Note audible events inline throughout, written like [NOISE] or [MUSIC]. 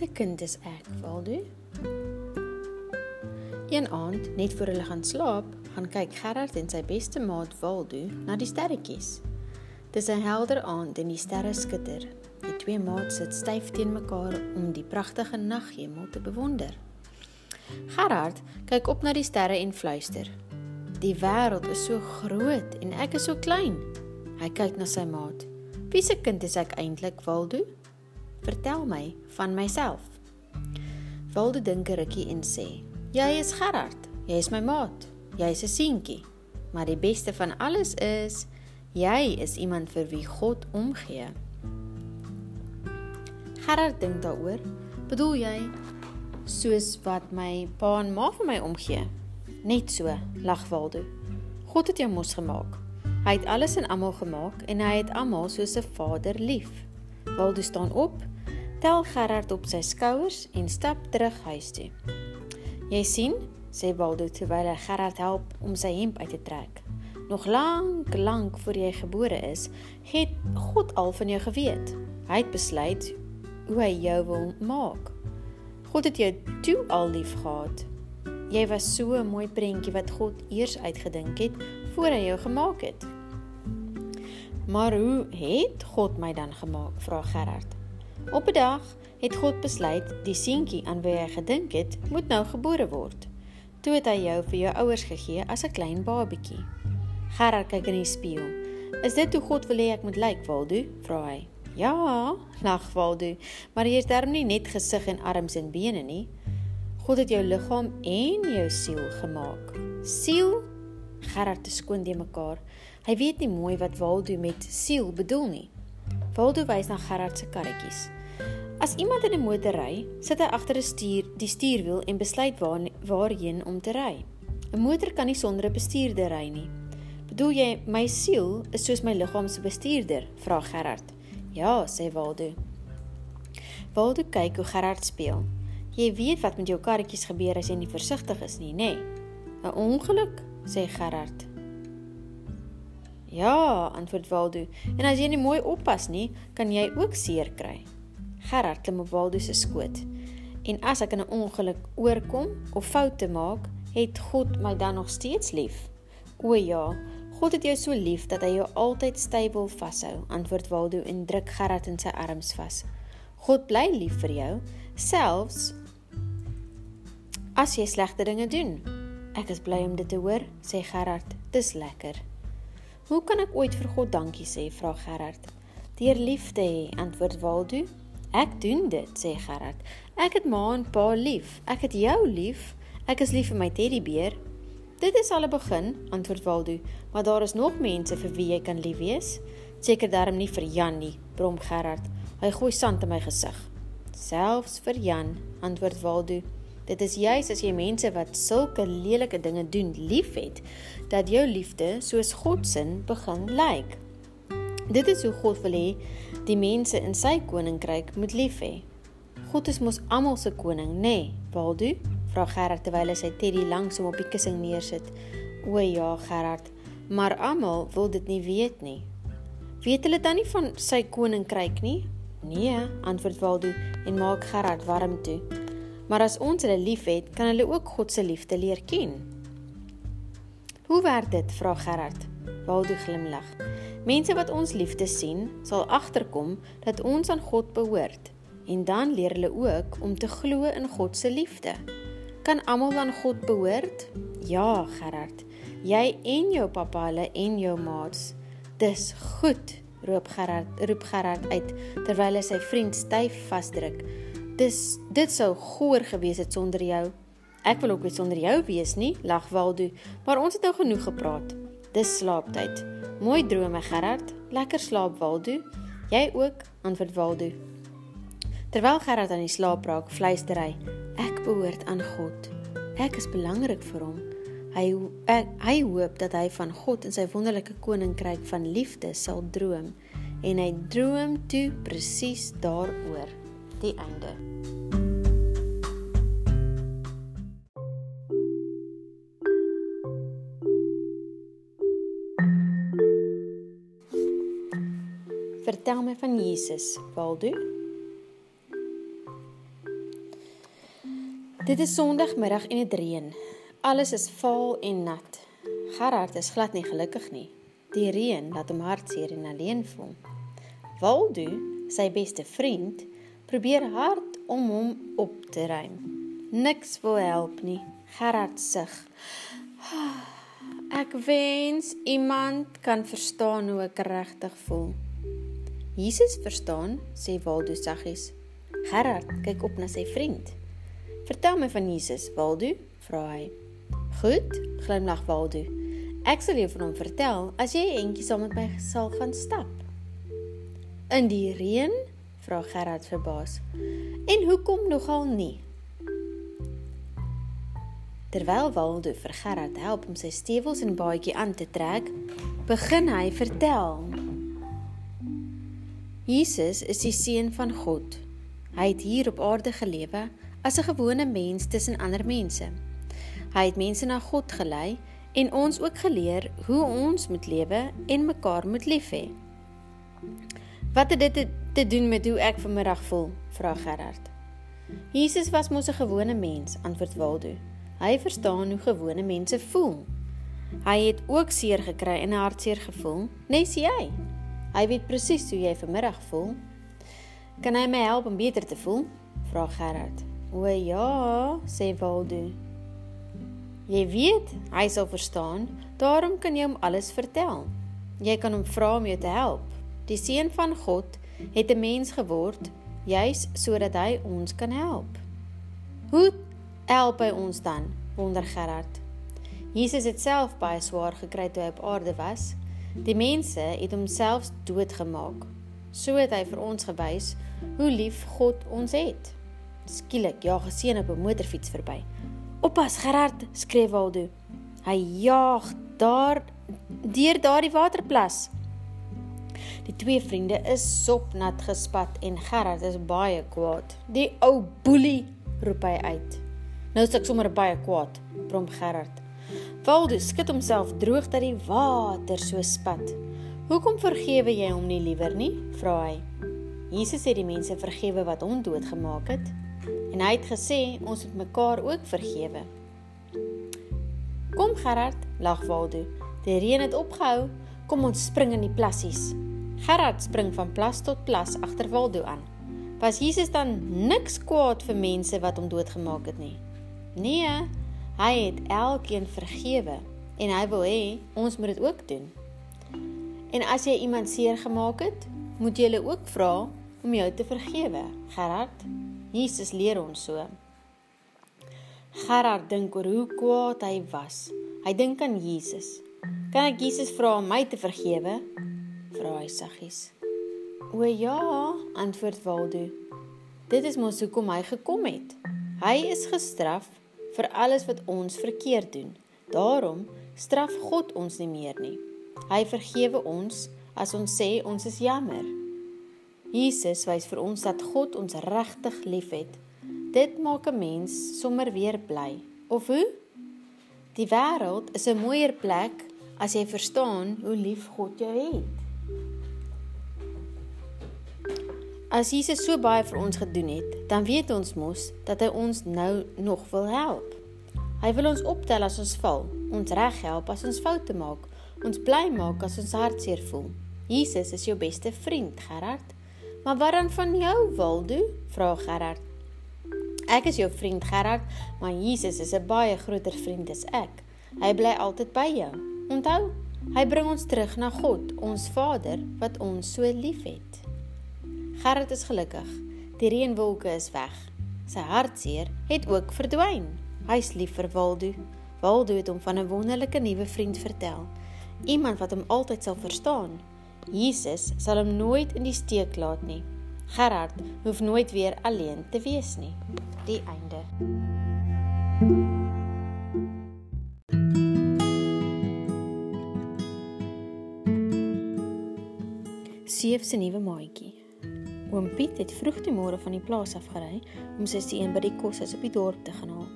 se kind is ek, Waldo? Een aand, net voor hulle gaan slaap, gaan kyk Gerard en sy beste maat Waldo na die sterretjies. Dis 'n helder aand en die sterre skitter. Die twee maats sit styf teen mekaar om die pragtige naghemel te bewonder. Gerard kyk op na die sterre en fluister: "Die wêreld is so groot en ek is so klein." Hy kyk na sy maat. "Wie se kind is ek eintlik, Waldo?" Vertel my van myself. Waldo dink 'n rukkie en sê: "Jy is Gerard. Jy is my maat. Jy is 'n seentjie. Maar die beste van alles is jy is iemand vir wie God omgee." Gerard dink daaroor. "Bedoel jy soos wat my pa en ma vir my omgee?" "Net so," lag Waldo. "God het jou mos gemaak. Hy het alles en almal gemaak en hy het almal soos 'n vader lief." Waldo staan op tel Gerard op sy skouers en stap terug huis toe. "Jy sien," sê Waldo terwyl hy Gerard help om sy hemp uit te trek. "Nog lank, lank voor jy gebore is, het God al van jou geweet. Hy het besluit hoe hy jou wil maak. God het jou toe al liefgehad. Jy was so 'n mooi prentjie wat God eers uitgedink het voor hy jou gemaak het." "Maar hoe het God my dan gemaak?" vra Gerard. Op 'n dag het God besluit die seentjie aan wie hy gedink het, moet nou gebore word. Toe het hy jou vir jou ouers gegee as 'n klein babietjie. Gerard kyk in die spieël. "Is dit hoe God wil hê ek moet lyk, Waldo?" vra hy. "Ja," lag Waldo, "maar jy is darm nie net gesig en arms en bene nie. God het jou liggaam en jou siel gemaak." "Siel?" Gerard te skoon die mekaar. Hy weet nie mooi wat Waldo met siel bedoel nie. Waldo wys na Gerard se karretjies. As iemand in 'n motor ry, sit hy agter 'n stuur, die stuurwiel en besluit waar waarheen om te ry. 'n Motor kan nie sonder 'n bestuurder ry nie. Bedoel jy my siel is soos my liggaam se bestuurder? vra Gerard. Ja, sê Waldo. Waldo kyk hoe Gerard speel. Jy weet wat met jou karretjies gebeur as jy nie versigtig is nie, nê? Nee. 'n Ongeluk, sê Gerard. Ja, antwoord Waldo. En as jy nie mooi oppas nie, kan jy ook seer kry. Gerard klim op Waldo se skoot. En as ek in 'n ongeluk oorkom of foute maak, het God my dan nog steeds lief? O ja, God het jou so lief dat hy jou altyd styf wil vashou, antwoord Waldo en druk Gerard in sy arms vas. God bly lief vir jou, selfs as jy slegte dinge doen. Ek is bly om dit te hoor, sê Gerard. Dis lekker. Hoe kan ek ooit vir God dankie sê? vra Gerard. Deur lief te hê, antwoord Waldo. Ek doen dit, sê Gerard. Ek het ma en pa lief. Ek het jou lief. Ek is lief vir my teddybeer. Dit is al 'n begin, antwoord Waldo, maar daar is nog mense vir wie jy kan lief wees. Seker darm nie vir Jan nie, brom Gerard. Hy gooi sand in my gesig. Selfs vir Jan, antwoord Waldo. Dit is juis as jy mense wat sulke lelike dinge doen liefhet, dat jou liefde soos God se begin lyk. Dit is hoe God wil hê die mense in sy koninkryk moet lief hê. God is mos almal se koning, nê? Nee, Waldo? Vra Gerard terwyl hy sy teddy langs hom op die kussing neersit. O ja, Gerard, maar almal wil dit nie weet nie. Weet hulle dan nie van sy koninkryk nie? Nee, antwoord Waldo en maak Gerard warm toe. Maar as ons hulle liefhet, kan hulle ook God se liefde leer ken. Hoe werk dit? vra Gerard. Waldo glimlag. Mense wat ons liefde sien, sal agterkom dat ons aan God behoort en dan leer hulle ook om te glo in God se liefde. Kan almal aan God behoort? Ja, Gerard. Jy en jou pappa hulle en jou maats. Dis goed, roep Gerard, roep Gerard uit terwyl hy sy vriend styf vasdruk. Dis dit sou goor gewees het sonder jou. Ek wil ook nie sonder jou wees nie, lag Waldo, maar ons het nou genoeg gepraat. Dis slaaptyd. Mooi drome, Gerard. Lekker slaap, Waldo. Jy ook, antwoord Waldo. Terwyl Gerard aan die slaap raak, fluister hy: Ek behoort aan God. Ek is belangrik vir hom. Hy ek, hy hoop dat hy van God en sy wonderlike koninkryk van liefde sal droom en hy droom toe presies daaroor die einde. Vertel my van Jesus, Waldo. Dit is Sondagmiddag en dit reën. Alles is vaal en nat. Gerard is glad nie gelukkig nie. Die reën laat hom hartseer en alleen voel. Waldo, sy beste vriend, probeer hard om hom op te ruim. Niks wil help nie. Gerard sug. Ek wens iemand kan verstaan hoe ek regtig voel. Jesus verstaan, sê Waldo saggies. Gerard kyk op na sy vriend. Vertel my van Jesus, Waldo, vra hy. Goed, glimlag Waldo. Ek sal jou van hom vertel as jy eentjie saam met my sal gaan stap. In die reën? Vra Gerard verbaas. En hoekom nogal nie? Terwyl Waldo vir Gerard help om sy stewels en baadjie aan te trek, begin hy vertel. Jesus is die seun van God. Hy het hier op aarde gelewe as 'n gewone mens tussen ander mense. Hy het mense na God gelei en ons ook geleer hoe ons moet lewe en mekaar moet lief hê. Wat het dit te, doen met hoe ek vanmiddag voel? vra Gerard. Jesus was mos 'n gewone mens, antwoord Waldo. Hy verstaan hoe gewone mense voel. Hy het ook seer gekry en hartseer gevoel, nes jy. Hy weet presies hoe jy vanmiddag voel. Kan hy my help om beter te voel? vra Gerard. O ja, sê Waldo. Jy weet, hy sal verstaan, daarom kan jy hom alles vertel. Jy kan hom vra om jou te help. Die seun van God het 'n mens geword juis sodat hy ons kan help. Hoe help hy ons dan? wonder Gerard. Jesus het self baie swaar gekry toe hy op aarde was. Die mense het homself doodgemaak. So het hy vir ons gewys hoe lief God ons het. Skielik jaag 'n seun op 'n motorfiets verby. "Oppas, Gerard!" skree Waldo. Hy jaag daar deur daardie waterplas. Die twee vriende is sopnat gespat en Gerard is baie kwaad. "Die ou boelie!" roep hy uit. "Nou is ek sommer baie kwaad," brom Gerard. Waldo skud homself droog dat die water so spat. "Hoekom vergewe jy hom nie liewer nie?" vra hy. Jesus het die mense vergewe wat hom doodgemaak het. En hy het gesê ons moet mekaar ook vergewe. Kom Gerard, lag Waldo. Die reën het opgehou. Kom ons spring in die plassies. Gerard spring van plas tot plas agter Waldo aan. Was Jesus dan niks kwaad vir mense wat hom doodgemaak het nie? Nee, hy het elkeen vergewe en hy wil hê ons moet dit ook doen. En as jy iemand seer gemaak het, moet jy hulle ook vra om jou te vergewe, Gerard. Jesus leer ons so. Gerard dink oor hoe kwaad hy was. Hy dink aan Jesus. Kan ek Jesus vra om my te vergewe? Vra hy saggies. O ja, antwoord Waldo. Dit is mos hoekom hy gekom het. Hy is gestraf vir alles wat ons verkeerd doen. Daarom straf God ons nie meer nie. Hy vergewe ons as ons sê ons is jammer. Jesus wys vir ons dat God ons regtig liefhet. Dit maak 'n mens sommer weer bly. Of hoe? Die wêreld is 'n mooier plek as jy verstaan hoe lief God jou het. As Jesus so baie vir ons gedoen het, dan weet ons mos dat hy ons nou nog wil help. Hy wil ons optel as ons val, ons reghelp as ons foute maak, ons bly maak as ons hartseer voel. Jesus is jou beste vriend, Gerard. Maar wat dan van jou, Waldo? vra Gerard. Ek is jou vriend Gerard, maar Jesus is 'n baie groter vriend as ek. Hy bly altyd by jou. Onthou, hy bring ons terug na God, ons Vader wat ons so liefhet. Gerard is gelukkig. Die reënwolke is weg. Sy hartseer het ook verdwyn. Hy's lief vir Waldo. Waldo het hom van 'n wonderlike nuwe vriend vertel. Iemand wat hom altyd sal verstaan. Jesus sal hom nooit in die steek laat nie. Gerard hoef nooit weer alleen te wees nie. Die einde. Seef se nuwe maatjie. Oom Piet het vroeg die môre van die plaas af gery om sy seun by die koshuis op die dorp te gaan haal.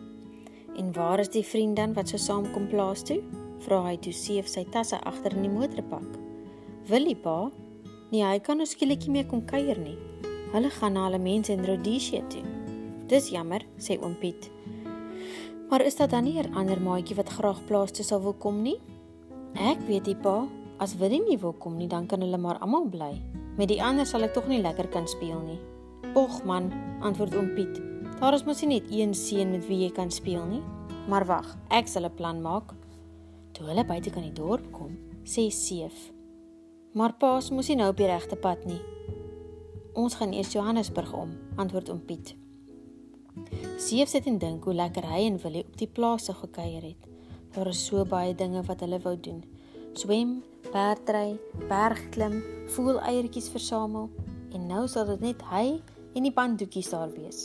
En waar is die vriend dan wat sou saamkom plaas toe? Vra hy toe Seef sy tasse agter in die motor pak. Willie pa, nee, hy kan nou skielik nie meer kom kuier nie. Hulle gaan na hulle mense in Rhodesia toe. Dis jammer, sê oom Piet. Maar is daar dan nie 'n ander maatjie wat graag plaas toe sal wil kom nie? Ek weet die pa, as Willie nie wil kom nie, dan kan hulle maar almal bly. Met die ander sal ek tog nie lekker kan speel nie. Och man, antwoord oom Piet. Daar is mos nie net een seun met wie jy kan speel nie. Maar wag, ek sal 'n plan maak. Toe hulle buite kan die dorp kom, sê Seef. Maar paas mos nie nou op die regte pad nie. Ons gaan eers Johannesburg om, antwoord oom Piet. Seef sit en dink hoe lekker hy en Willie op die plaas sou gekuier het. Daar is so baie dinge wat hulle wou doen. Swem, perdry, bergklim, voëleiertjies versamel en nou sal dit net hy en die banddoetjies daar wees.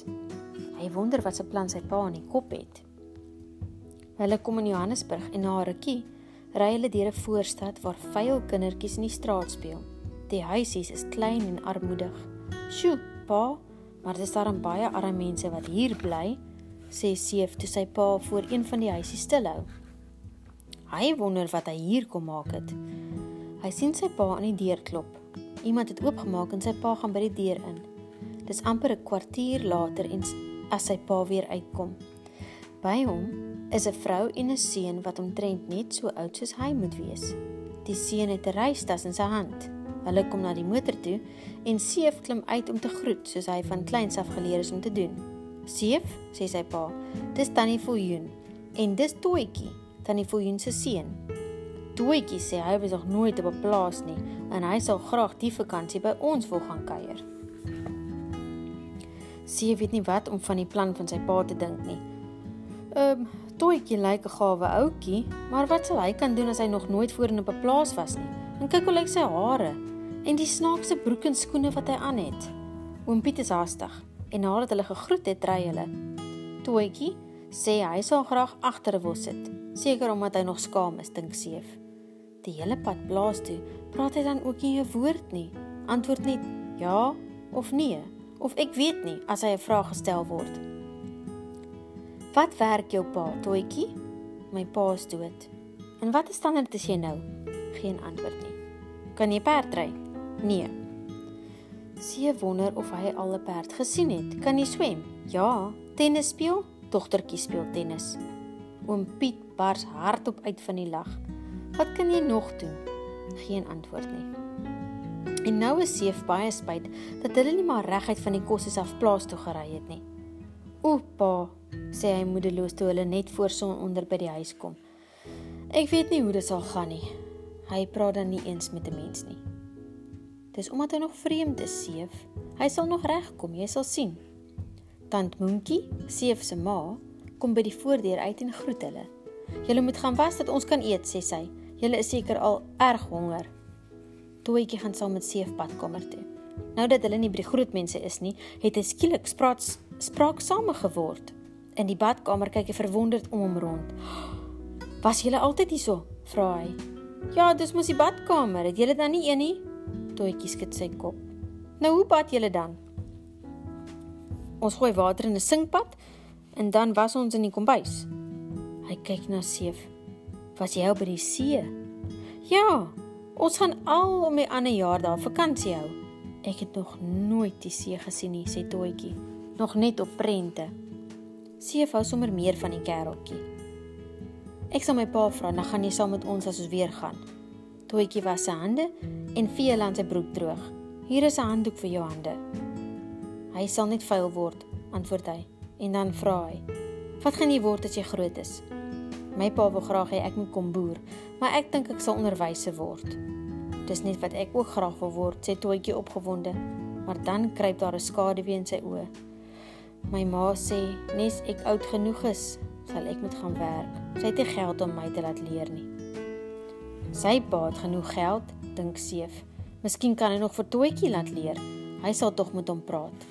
Hy wonder wat se plan sy pa in die kop het. Hulle kom in Johannesburg en na 'n rukkie ry hulle deur 'n voorstad waar vuil kindertjies in die straat speel. Die huisies is klein en armoedig. "Sjoe, pa, maar dis daar baie arme mense wat hier bly," sê Seef toe sy pa voor een van die huisies stilhou. Hy wonder wat hy hier kom maak het. Hy sien sy pa aan die deur klop. Iemand het oopgemaak en sy pa gaan by die deur in. Dis amper 'n kwartier later en as sy pa weer uitkom. By hom is 'n vrou en 'n seun wat omtrent net so oud soos hy moet wees. Die seun het 'n reistas in sy hand. Hulle kom na die motor toe en Seef klim uit om te groet soos hy van kleins af geleer is om te doen. "Seef," sê sy pa, "dis Tannie Viljoen en dis Toetjie, Tannie Viljoen se seun." Toetjie sê hy was nog nooit op 'n plaas nie en hy sal graag die vakansie by ons wil gaan kuier. Seef weet nie wat om van die plan van sy pa te dink nie. Ehm, um, Toetjie lyk 'n gawe ouetjie, maar wat sal hy kan doen as hy nog nooit voorheen op 'n plaas was nie? En kyk hoe lyk sy hare en die snaakse broek en skoene wat hy aan het. Oom Piet is haastig en nadat hulle gegroet het, ry hulle. Toetjie sê hy sal graag agter wil sit, seker omdat hy nog skaam is, dink Seef. Die hele pad plaas toe, praat hy dan ook nie 'n woord nie. Antwoord net ja of nee of ek weet nie as hy 'n vraag gestel word. Wat werk jou pa, Toetjie? My pa is dood. En wat is standaard as jy nou? Geen antwoord nie. Kan jy perd ry? Nee. Sie wonder of hy al 'n perd gesien het. Kan jy swem? Ja. Tennis speel? Dogtertjie speel tennis. Oom Piet bars hardop uit van die lag. Wat kan jy nog doen? Geen antwoord nie. En nou is Seef baie spyt dat hulle nie maar reguit van die kosses af plaas toe gery het nie. "Oupa," sê hy moedeloos toe hulle net voor son onder by die huis kom. "Ek weet nie hoe dit sal gaan nie." Hy praat dan nie eens met 'n mens nie. Dis omdat hy nog vreemd is, Seef. Hy sal nog regkom, jy sal sien. Tant Moentjie, Seef se ma, kom by die voordeur uit en groet hulle. "Julle moet gaan was dat ons kan eet," sê sy. "Julle is seker al erg honger." Toetjie gaan saam met Seef badkamer toe. Nou dat hulle nie by die groot mense is nie, het hy skielik spraak spraaksame geword. In die badkamer kyk hy verwonderd om hom rond. [GASPS] "Was julle altyd hierso?" vra hy. "Ja, dis mos die badkamer. Het julle dan nie een nie?" Toetjie skud sy kop. "Nou hoe bad julle dan?" "Ons gooi water in 'n sinkpad en dan was ons in die kombuis." Hy kyk na Seef. "Was jy al by die see?" "Ja, ons gaan al om die ander jaar daar vakansie hou." "Ek het nog nooit die see gesien nie," sê Toetjie. "Nog net op prente." Seef hou sommer meer van die kereltjie. Ek sal my pa vra, dan gaan jy saam met ons as ons weer gaan. Toetjie was sy hande en vee land sy broek droog. Hier is 'n handdoek vir jou hande. Hy sal net vuil word, antwoord hy en dan vra hy: "Wat gaan jy word as jy groot is?" My pa wil graag hê ek moet kom boer, maar ek dink ek sal onderwyser word. Dis net wat ek ook graag wil word, sê Toetjie opgewonde, maar dan kruip daar 'n skaduwee in sy oë. My ma sê, "Nes ek oud genoeg is, sal ek moet gaan werk. Sy het nie geld om my te laat leer nie." Sy pa het genoeg geld, dink Seef. Miskien kan hy nog vir Toetjie laat leer. Hy sal tog met hom praat.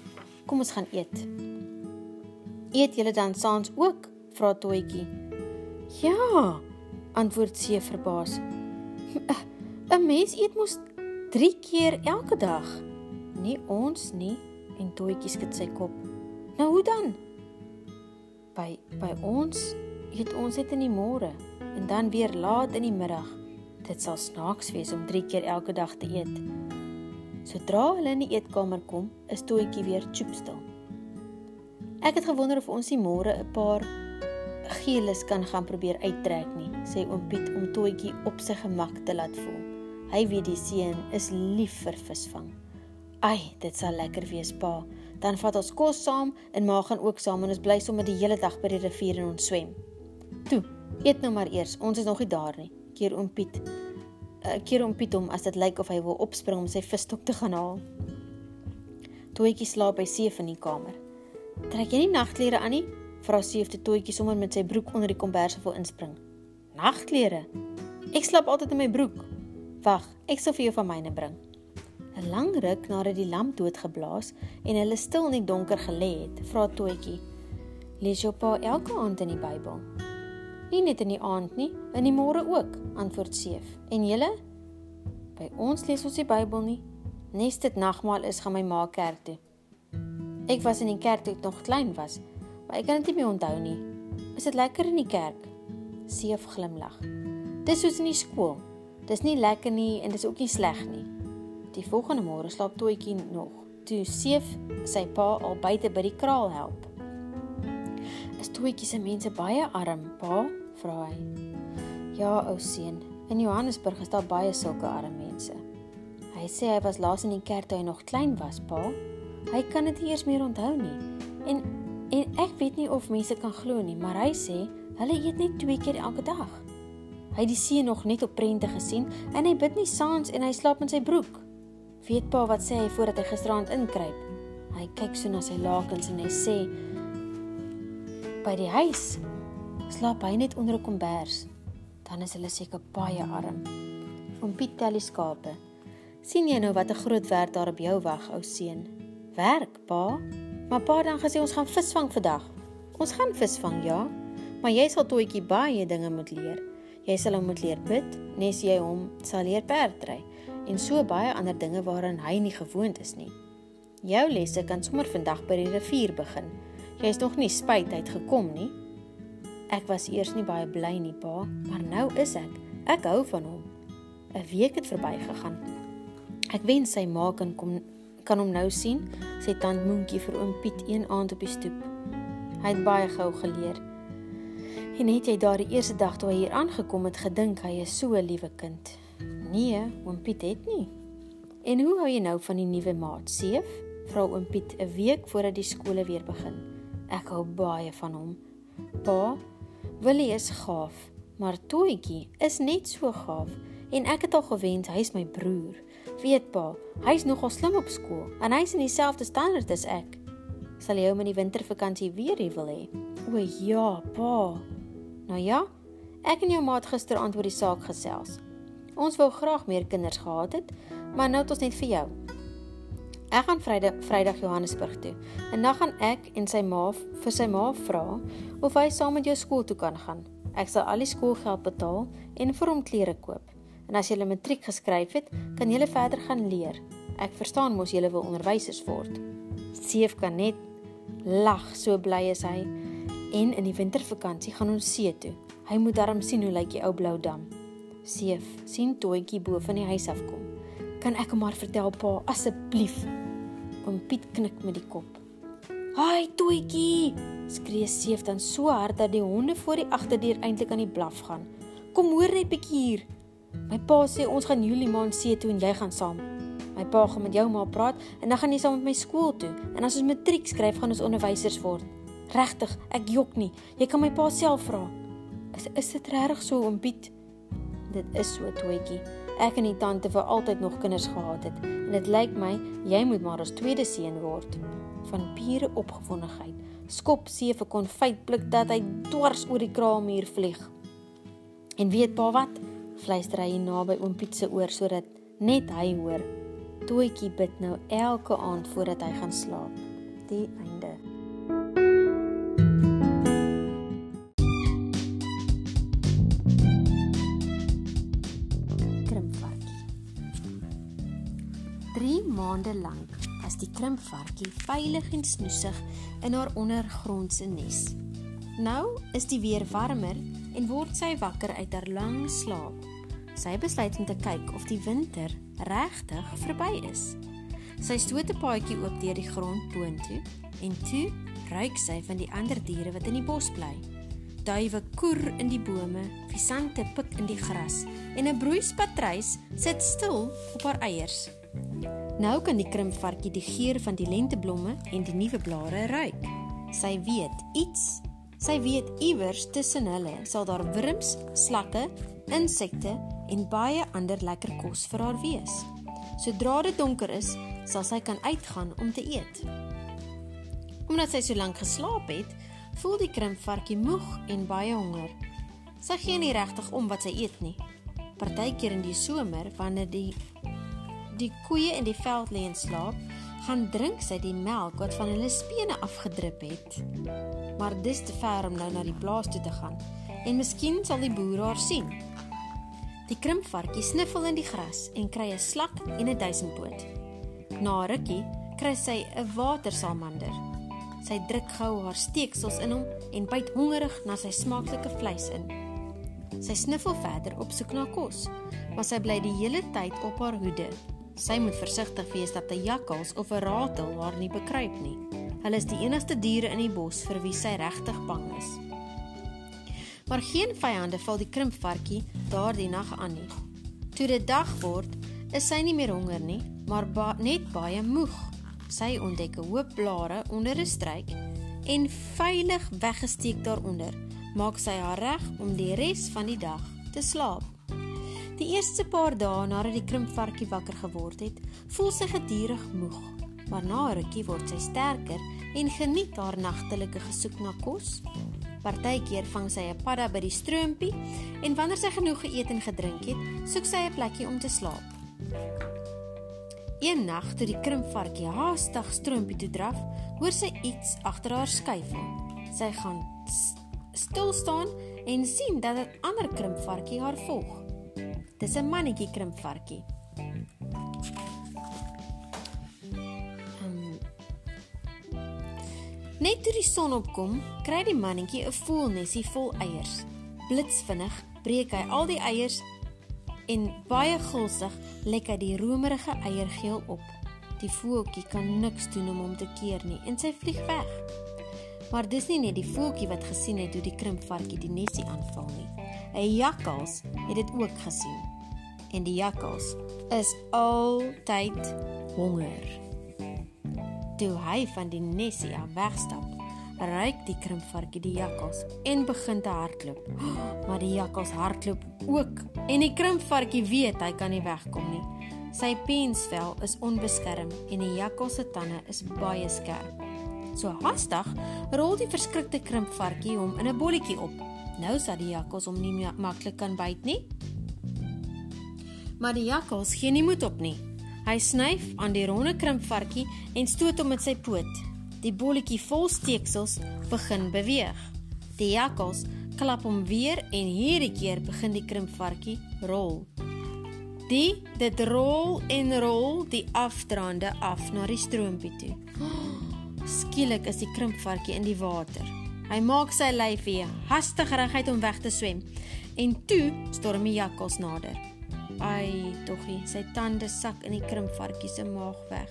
Kom ons gaan eet. Eet julle dan saans ook? vra Toetjie. Ja, antwoord Seef verbaas. [LAUGHS] 'n Mens eet mos 3 keer elke dag. Nie ons nie, en Toetjie skud sy kop. Nou hoe dan? By by ons eet ons net in die môre en dan weer laat in die middag. Dit sal snaaks wees om 3 keer elke dag te eet. Sodra hulle in die eetkamer kom, is Toetjie weer choopstil. Ek het gewonder of ons die môre 'n paar Geelis kan gaan probeer uittrek nie, sê oom Piet om Toetjie op sy gemak te laat voel. Hy weet die seun is lief vir visvang. Ai, dit sal lekker wees, pa. Dan vat ons kos saam en ma gaan ook saam en ons bly sommer die hele dag by die rivier en ons swem. Toe, eet nou maar eers. Ons is nog nie daar nie. Keer oom Piet. uh, Keer oom Piet hom as dit lyk of hy wil opspring om sy visstok te gaan haal. Toetjie slaap by Seef in die kamer. Trek jy nie nagklere aan nie? Vra Seef te Toetjie sommer met sy broek onder die kombers wil inspring. Nagklere? Ek slaap altyd in my broek. Wag, ek sal vir jou van myne bring. 'n Lang ruk nadat die lamp doodgeblaas en hulle stil in die donker gelê het, vra Toetjie: "Lees jou pa elke aand in die Bybel?" "Nie net in die aand nie, in die môre ook," antwoord Seef. "En julle?" "By ons lees ons die Bybel nie. Nes dit nagmaal is, gaan my ma kerk toe." "Ek was in die kerk toe ek nog klein was, maar ek kan dit nie meer onthou nie. Is dit lekker in die kerk?" Seef glimlag. "Dis soos in die skool. Dis nie lekker nie en dis ook nie sleg nie." Die volgende môre slaap Toetjie nog. Toe Seef sy pa al buite by die kraal help. Is Toetjie se mense baie arm, pa? vra hy. Ja, ou seun, in Johannesburg is daar baie sulke arm mense. Hy sê hy was laas in die kerk toe hy nog klein was, pa. Hy kan dit eers meer onthou nie. En en ek weet nie of mense kan glo nie, maar hy sê hulle eet net twee keer elke dag. Hy het die see nog net op prente gesien en hy bid nie saans en hy slaap in sy broek. Weet pa wat sê hy voordat hy gisteraand inkruip? Hy kyk so na sy lakens en hy sê by die huis slaap hy net onder 'n kombers. Dan is hulle seker baie arm. Oom Piet tel die skape. sien jy nou wat 'n groot werk daar op jou wag, ou seun? Werk, pa? Maar pa dan gesê ons gaan visvang vandag. Ons gaan visvang, ja. Maar jy sal toetjie baie dinge moet leer. Jy sal hom moet leer bid, nes jy hom sal leer perdry en so baie ander dinge waaraan hy nie gewoond is nie. Jou lesse kan sommer vandag by die rivier begin. Jy is nog nie spyt uit gekom nie. Ek was eers nie baie bly nie, pa, maar nou is ek. Ek hou van hom. 'n Week het verbygegaan. Ek wens sy ma kan kom kan hom nou sien, sê tant Moentjie vir oom Piet een aand op die stoep. Hy het baie gou geleer. En het jy daardie eerste dag toe hy hier aangekom het gedink hy is so 'n liewe kind? Nee, oom Piet het nie. En hoe hou jy nou van die nuwe maat, Seef? Vra oom Piet 'n week voordat die skole weer begin. Ek hou baie van hom. Pa, Willie is gaaf, maar Toetjie is net so gaaf en ek het al gewens hy's my broer. Weet pa, hy's nogal slim op skool en hy's in dieselfde standaard as ek. Sal jy hom in die wintervakansie weer hier wil hê? O ja, pa. Nou ja, ek en jou maat gisteraand oor die saak gesels. Ons wou graag meer kinders gehad het, maar nou het ons net vir jou. Ek gaan Vrydag Vrydag Johannesburg toe. En dan gaan ek en sy ma vir sy ma vra of hy saam met jou skool toe kan gaan. Ek sal al die skoolgeld betaal en vir hom klere koop. En as jy 'n matriek geskryf het, kan jy verder gaan leer. Ek verstaan mos jy wil onderwysers word. Seef kan net lag, so bly is hy. En in die wintervakansie gaan ons see toe. Hy moet darm sien hoe lyk die ou blou dam. Seef sien Toetjie bo van die huis af kom. Kan ek hom maar vertel pa asseblief? Oom Piet knik met die kop. "Haai Toetjie!" skree Seef dan so hard dat die honde voor die agterdeur eintlik aan die blaf gaan. "Kom hoor net bietjie hier. My pa sê ons gaan Julie maand see toe en jy gaan saam. My pa gaan met jou ma praat en dan gaan jy saam met my skool toe en as ons matriek skryf gaan ons onderwysers word. Regtig, ek jok nie. Jy kan my pa self vra. Is is dit regtig so oom Piet?" Dit is so toetjie. Ek en die tante vir altyd nog kinders gehad het en dit lyk my jy moet maar ons tweede seun word. Van pure opgewondenheid skop see vir konfytblik dat hy dwars oor die kraalmuur vlieg. En weet pa wat? Fluister hy naby oom Piet se oor sodat net hy hoor. Toetjie bid nou elke aand voordat hy gaan slaap. Die einde. maande lank was die krimpvarkie veilig en snoesig in haar ondergrondse nes. Nou is die weer warmer en word sy wakker uit haar lang slaap. Sy besluit om te kyk of die winter regtig verby is. Sy stoot 'n paadjie oop deur die grond boontoe en toe ruik sy van die ander diere wat in die bos bly. duwe koer in die bome, visante pik in die gras en 'n broeispatruis sit stil op haar eiers. Nou kan die krimpvarkie die geur van die lenteblomme en die nuwe blare ruik. Sy weet iets. Sy weet iewers tussen hulle sal daar wurms, slakke, insekte en baie ander lekker kos vir haar wees. Sodra dit donker is, sal sy kan uitgaan om te eet. Omdat sy so lank geslaap het, voel die krimpvarkie moeg en baie honger. Sy gee nie regtig om wat sy eet nie. Partykeer in die somer, wanneer die die koeie in die veld lê en slaap, gaan drink sy die melk wat van hulle spene afgedrup het. Maar dis te ver om nou na die plaas toe te gaan en miskien sal die boer haar sien. Die krimpvarkie sniffel in die gras en kry 'n slak en 'n duisendpoot. Na 'n rukkie kry sy 'n watersalamander. Sy druk gou haar steeksels in hom en byt hongerig na sy smaaklike vleis in. Sy sniffel verder op soek na kos, maar sy bly die hele tyd op haar hoede. Sy moet versigtig wees dat 'n jakkals of 'n ratel haar nie bekruip nie. Hulle is die enigste diere in die bos vir wie sy regtig bang is. Maar geen vyande val die krimpvarkie daardie nag aan nie. Toe dit dag word, is sy nie meer honger nie, maar ba net baie moeg. Sy ontdek 'n hoop blare onder 'n struik en veilig weggesteek daaronder, maak sy haar reg om die res van die dag te slaap. Die eerste paar dae nadat die krimpvarkie wakker geword het, voel sy gedurig moeg, maar na 'n rukkie word sy sterker en geniet haar nagtelike gesoek na kos. Partykeer vang sy 'n padda by die stroompie en wanneer sy genoeg geëet en gedrink het, soek sy 'n plekkie om te slaap. Een nag toe die krimpvarkie haastig stroompie toe draf, hoor sy iets agter haar skuifel. Sy gaan stil staan en sien dat 'n ander krimpvarkie haar volg. Dis 'n mannetjie krimpvarkie. Net toe die son opkom, kry die mannetjie 'n voelnesie vol eiers. Blitsvinnig breek hy al die eiers en baie gulsig lek hy die romerige eiergeel op. Die voeltjie kan niks doen om hom te keer nie en sy vlieg weg. Maar dis nie net die voeltjie wat gesien het hoe die krimpvarkie die nesie aanval nie. 'n Jakkals het dit ook gesien. En die jakkals is altyd honger. Toe hy van die nesie af wegstap, ruik die krimpvarkie die jakkals en begin te hardloop. [GASPS] Maar die jakkals hardloop ook en die krimpvarkie weet hy kan nie wegkom nie. Sy pensvel is onbeskerm en die jakkals se tande is baie skerp. So haastig rol die verskrikte krimpvarkie hom in 'n bolletjie op. Nou sal die jakkals hom nie maklik kan byt nie. Maar die jakkals gee nie moed op nie. Hy snyf aan die ronde krimpvarkie en stoot hom met sy poot. Die bolletjie vol steeksels begin beweeg. Die jakkals klap hom weer en hierdie keer begin die krimpvarkie rol. Die dit rol en rol die afdraande af na die stroompie toe. [GASPS] Skielik is die krimpvarkie in die water. Hy maak sy lyfie hastig reguit om weg te swem en toe storm die jakkals nader. Ai, toggie, sy tande sak in die krimpvarkie se maag weg.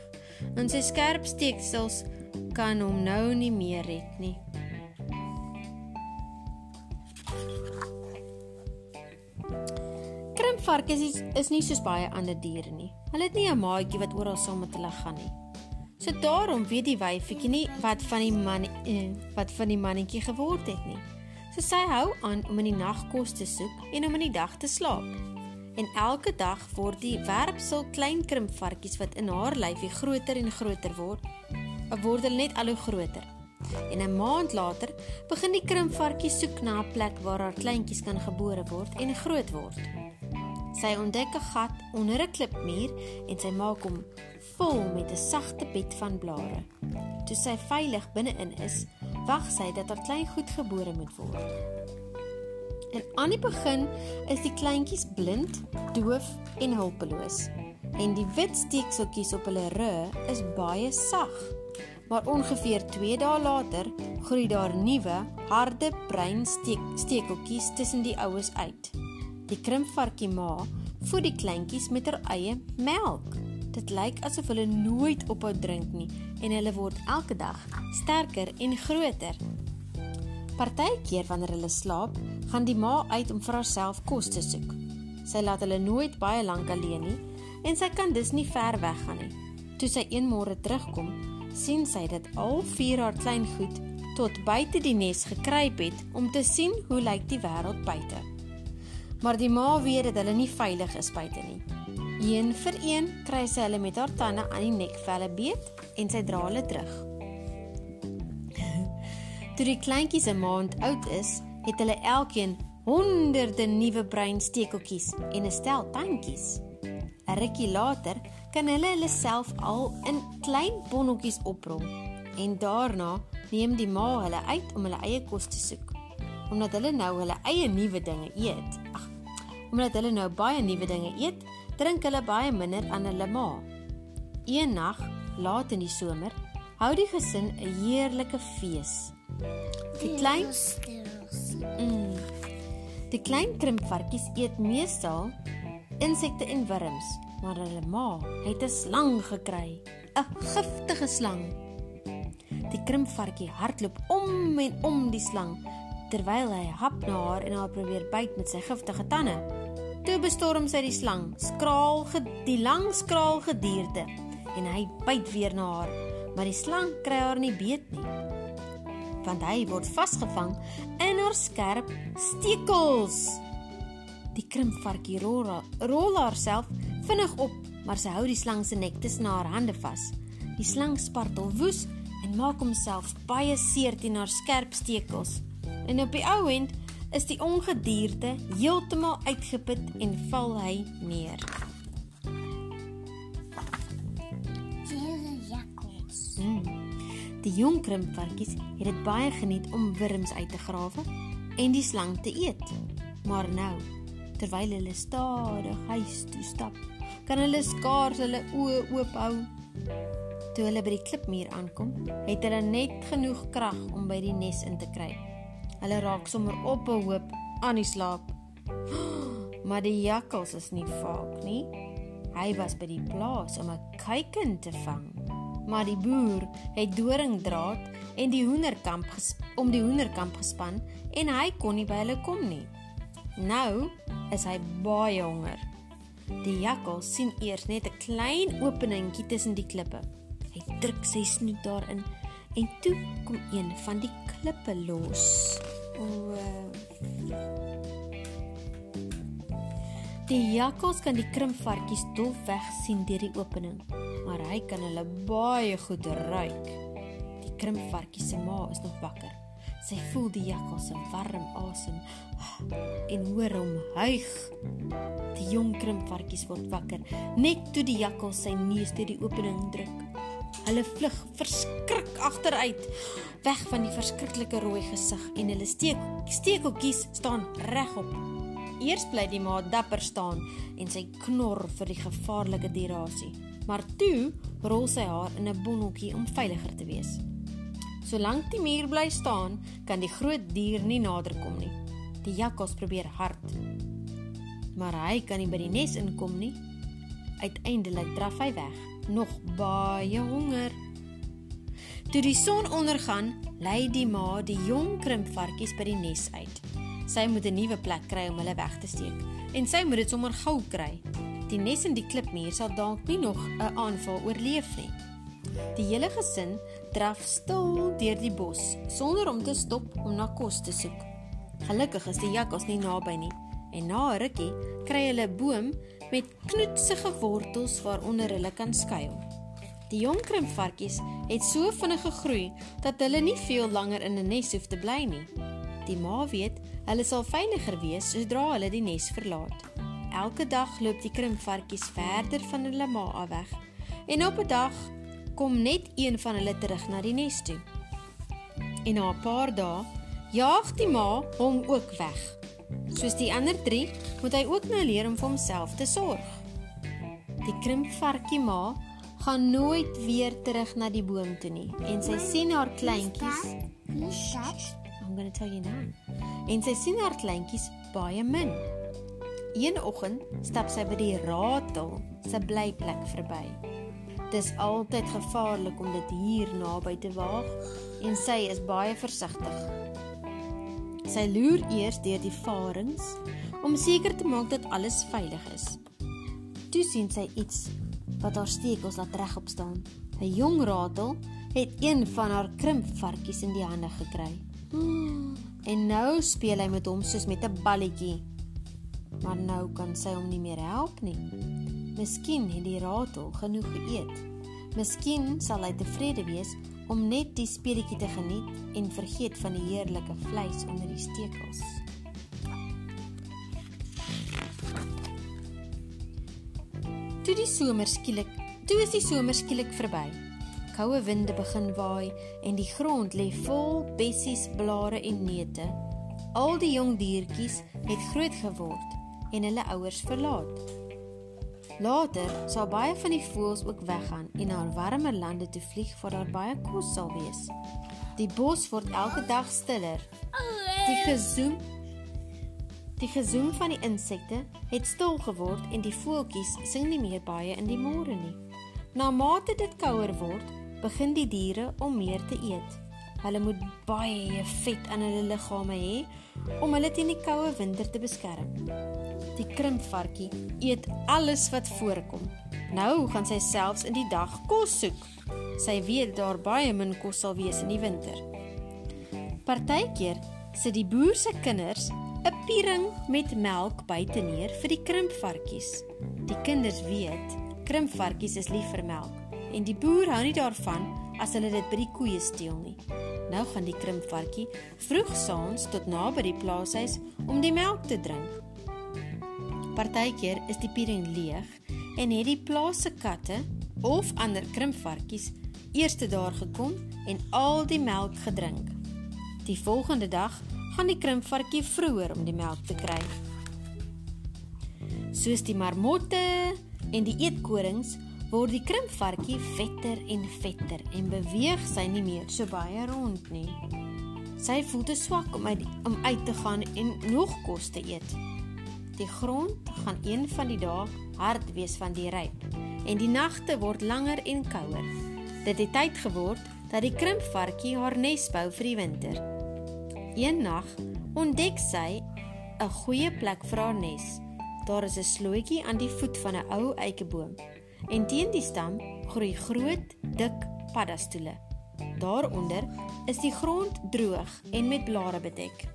En sy skerp steeksels kan hom nou nie meer red nie. Krimpvarkies is, is nie soos baie ander diere nie. Hulle het nie 'n maatjie wat oral saam met hulle gaan nie. So daarom weet die wyfietjie nie wat van die man eh, wat van die mannetjie geword het nie. So sy hou aan om in die nag kos te soek en om in die dag te slaap. En elke dag word die werpsel klein krimpvarkies wat in haar lyfie groter en groter word word hulle net al hoe groter. En 'n maand later begin die krimpvarkie soek na 'n plek waar haar kleintjies kan gebore word en groot word. Sy ontdek 'n gat onder 'n klipmuur en sy maak hom vol met 'n sagte bed van blare. Toe sy veilig binne-in is, wag sy dat haar klein goed gebore moet word. En aan die begin is die kleintjies blind, doof en hulpeloos. En die wit steekseltjies op hulle rug is baie sag maar ongeveer 2 dae later groei daar nuwe, harde bruin steek, stekeltjies tussen die oues uit. Die krimpvarkie ma voed die kleintjies met haar eie melk. Dit lyk asof hulle nooit ophou drink nie en hulle word elke dag sterker en groter. Partykeer wanneer hulle slaap, gaan die ma uit om vir haarself kos te soek. Sy laat hulle nooit baie lank alleen nie en sy kan dus nie ver weggaan nie. Toe sy een môre terugkom, sien sy dat al vier haar klein goed tot buite die nes gekruip het om te sien hoe lyk die wêreld buite. Maar die ma weet dat hulle nie veilig is buite nie. Een vir een kry sy hulle met haar tande aan die nekvelle beet en sy dra hulle terug. Toe die kleintjies 'n maand oud is, het hulle elkeen honderde nuwe bruin stekeltjies en 'n stel tandjies. 'n Rukkie later kan hulle hulle self al in klein bonnetjies oprol en daarna neem die ma hulle uit om hulle eie kos te soek. Omdat hulle nou hulle eie nuwe dinge eet. Ag, omdat hulle nou baie nuwe dinge eet, drink hulle baie minder aan hulle ma. Eendag, laat in die somer, hou die gesin 'n heerlike fees. Die klein mm, Die klein krimpvarkies eet meestal insekte en wurms, maar hulle ma het 'n slang gekry, 'n giftige slang. Die krimpvarkie hardloop om en om die slang terwyl hy hap na haar en haar probeer byt met sy giftige tande. Toe bestorm sy die slang, skraal die lang skraal gedierde en hy byt weer na haar, maar die slang kry haar nie beet nie want hy word vasgevang in haar skerp stekels. Die krimpvarkie rol, rol haarself vinnig op, maar sy hou die slang se nek tussen haar hande vas. Die slang spartel woes en maak homself baie seer teen haar skerp stekels. En op die ou end is die ongedierte heeltemal uitgeput en val hy neer. Die jong krimpvarkies het dit baie geniet om wurms uit te grawe en die slang te eet. Maar nou, terwyl hulle stadig huis toe stap, kan hulle skaars hulle oë oop hou. Toe hulle by die klipmuur aankom, het hulle net genoeg krag om by die nes in te kry. Hulle raak sommer op 'n hoop aan die slaap. [GASPS] Maar die jakkals is nie vaak nie. Hy was by die plaas om 'n kuiken te vang maar die boer het doringdraad en die hoenderkamp om die hoenderkamp gespan en hy kon nie by hulle kom nie. Nou is hy baie honger. Die jakkal sien eers net 'n klein openingkie tussen die klippe. Hy druk sy snoet daarin en toe kom een van die klippe los. O. Die jakkals kan die krimpvarkies dolweg sien deur die opening maar hy kan hulle baie goed ruik. Die krimpvarkie se ma is nog wakker. Sy voel die jakkal se warm asem en hoor hom huig. Die jong krimpvarkies word wakker net toe die jakkal sy neus deur die opening druk. Hulle vlug verskrik agteruit, weg van die verskriklike rooi gesig en hulle steek steekeltjies staan regop. Eers bly die ma dapper staan en sy knor vir die gevaarlike dierasie maar toe rol sy haar in 'n bonnetjie om veiliger te wees. Solank die muur bly staan, kan die groot dier nie nader kom nie. Die jakkals probeer hard, maar hy kan nie by die nes inkom nie. Uiteindelik draf hy weg, nog baie honger. Toe die son ondergaan, lei die ma die jong krimpvarkies by die nes uit. Sy moet 'n nuwe plek kry om hulle weg te steek en sy moet dit sommer gou kry. Die nes in die klipmuur sal dalk nie nog 'n aanval oorleef nie. Die hele gesin draf stil deur die bos sonder om te stop om na kos te soek. Gelukkig is die jakkals nie naby nie en na 'n rukkie kry hulle 'n boom met knoetsige wortels waaronder hulle kan skuil. Die jong krimpvarkies het so vinnig gegroei dat hulle nie veel langer in 'n nes hoef te bly nie. Die ma weet hulle sal veiliger wees sodra hulle die nes verlaat. Elke dag loop die krimpvarkies verder van hulle ma af weg. En op 'n dag kom net een van hulle terug na die nes toe. En na 'n paar dae jaag die ma hom ook weg. Soos die ander 3, moet hy ook nou leer om vir homself te sorg. Die krimpvarkie ma gaan nooit weer terug na die boom toe nie en sy sien haar kleintjies. I'm going to tell you now. En sy sien haar kleintjies baie min. Een oggend stap sy by die ratel se blyplek verby. Dis altyd gevaarlik om dit hier naby te waag en sy is baie versigtig. Sy loer eers deur die varings om seker te maak dat alles veilig is. Toe sien sy iets wat haar stekels laat regop staan. 'n Jong ratel het een van haar krimpvarkies in die hande gekry. En nou speel hy met hom soos met 'n balletjie. Maar nou kan sy hom nie meer help nie. Miskien het die ratel genoeg geëet. Miskien sal hy tevrede wees om net die speletjie te geniet en vergeet van die heerlike vleis onder die stekels. Toe die somer skielik, toe is die somer skielik verby. Koue winde begin waai en die grond lê vol bessies, blare en neute. Al die jong diertjies het groot geword en hulle ouers verlaat. Later sal baie van die voëls ook weggaan en na warmer lande toe vlieg waar daar baie kos sal wees. Die bos word elke dag stiller. Die gezoem Die gezoem van die insekte het stil geword en die voeltjies sing nie meer baie in die môre nie. Na mate dit kouer word, begin die diere om meer te eet. Hulle moet baie vet aan hulle liggame hê om hulle teen die koue winter te beskerm. Die krimpvarkie eet alles wat voorkom. Nou gaan sy selfs in die dag kos soek. Sy weet daar baie min kos sal wees in die winter. Partykeer sit die boer se kinders 'n piering met melk buite neer vir die krimpvarkies. Die kinders weet, krimpvarkies is lief vir melk en die boer hou nie daarvan as hulle dit by die koeie steel nie. Nou gaan die krimpvarkie vroeg saans tot naby die plaashuis om die melk te drink. Partykeer is die piering leeg en het die plaas se katte of ander krimpvarkies eerste daar gekom en al die melk gedrink. Die volgende dag gaan die krimpvarkie vroeër om die melk te kry. Soos die marmotte en die eetkorings word die krimpvarkie vetter en vetter en beweeg sy nie meer so baie rond nie. Sy voel te swak om uit om uit te gaan en nog kos te eet. Die grond gaan een van die dae hard wees van die ryp en die nagte word langer en kouer. Dit het tyd geword dat die krimpvarkie haar nes bou vir die winter. Een nag ontdek sy 'n goeie plek vir haar nes. Daar is 'n slootjie aan die voet van 'n ou eikeboom en teen die stam groei groot, dik paddastoele. Daaronder is die grond droog en met blare bedek.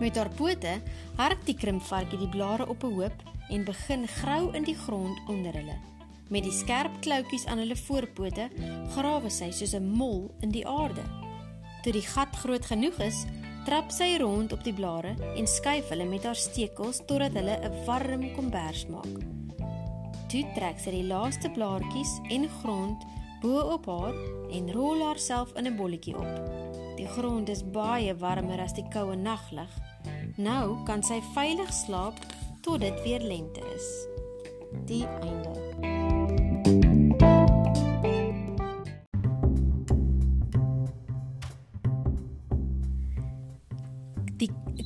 Met haar pote hark die krimpvarkie die blare op 'n hoop en begin grou in die grond onder hulle. Met die skerp kloutjies aan hulle voorpote grawe sy soos 'n mol in die aarde. Toe die gat groot genoeg is, trap sy rond op die blare en skuif hulle met haar stekels totdat hulle 'n warm kombers maak. Toe trek sy die laaste blaartjies en grond bo op haar en rol haarself in 'n bolletjie op. Die grond is baie warmer as die koue naglig. Nou kan sy veilig slaap tot dit weer lente is. Die einde.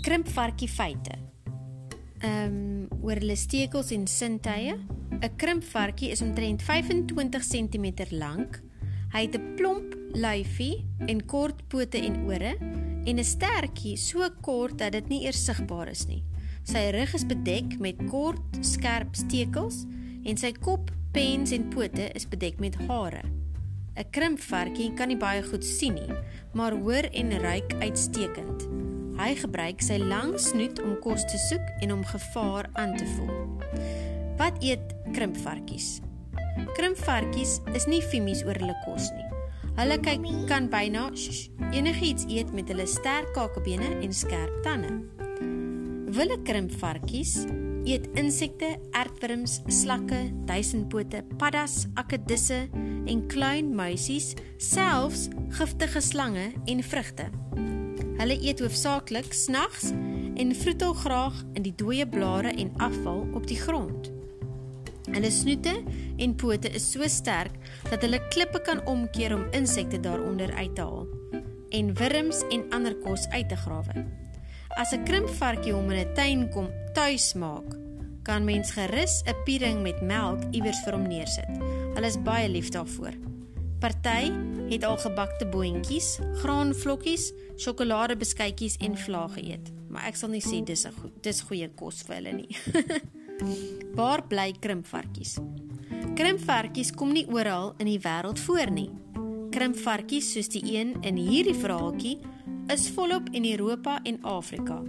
krimpvarkie feite. Ehm um, oor hulle stekels en sintye. 'n Krimpvarkie is omtrent 25 cm lank. Hy het 'n plomp lyfie en kort pote en ore en 'n stertjie so kort dat dit nie eers sigbaar is nie. Sy rug is bedek met kort, skerp stekels en sy kop, pens en pote is bedek met hare. 'n Krimpvarkie kan nie baie goed sien nie, maar hoor en ruik uitstekend. Hy gebruik sy lang snoet om kos te soek en om gevaar aan te voel. Wat eet krimpvarkies? Krimpvarkies is nie femies oor hulle kos nie. Hulle kyk kan byna enigiets eet met hulle sterk kakebene en skerp tande. Wille krimpvarkies eet insekte, aardwurms, slakke, duisendpote, paddas, akedisse en klein muisies, selfs giftige slange en vrugte. Hulle eet hoofsaaklik snags en vroetel graag in die dooie blare en afval op die grond. Hulle snoete en pote is so sterk dat hulle klippe kan omkeer om insekte daaronder uit te haal en wurms en ander kos uit te grawe. As 'n krimpvarkie hom in 'n tuin kom tuis maak, kan mens gerus 'n piering met melk iewers vir hom neersit. Hulle is baie lief daarvoor. Party het al gebakte boontjies, graanvlokkies, sjokoladebeskuitjies en vlae geëet. Maar ek sal nie sê dis 'n goed, dis goeie kos vir hulle nie. [LAUGHS] Waar bly krimpvarkies? Krimpvarkies kom nie oral in die wêreld voor nie. Krimpvarkies soos die een in hierdie verhaaltjie is volop in Europa en Afrika.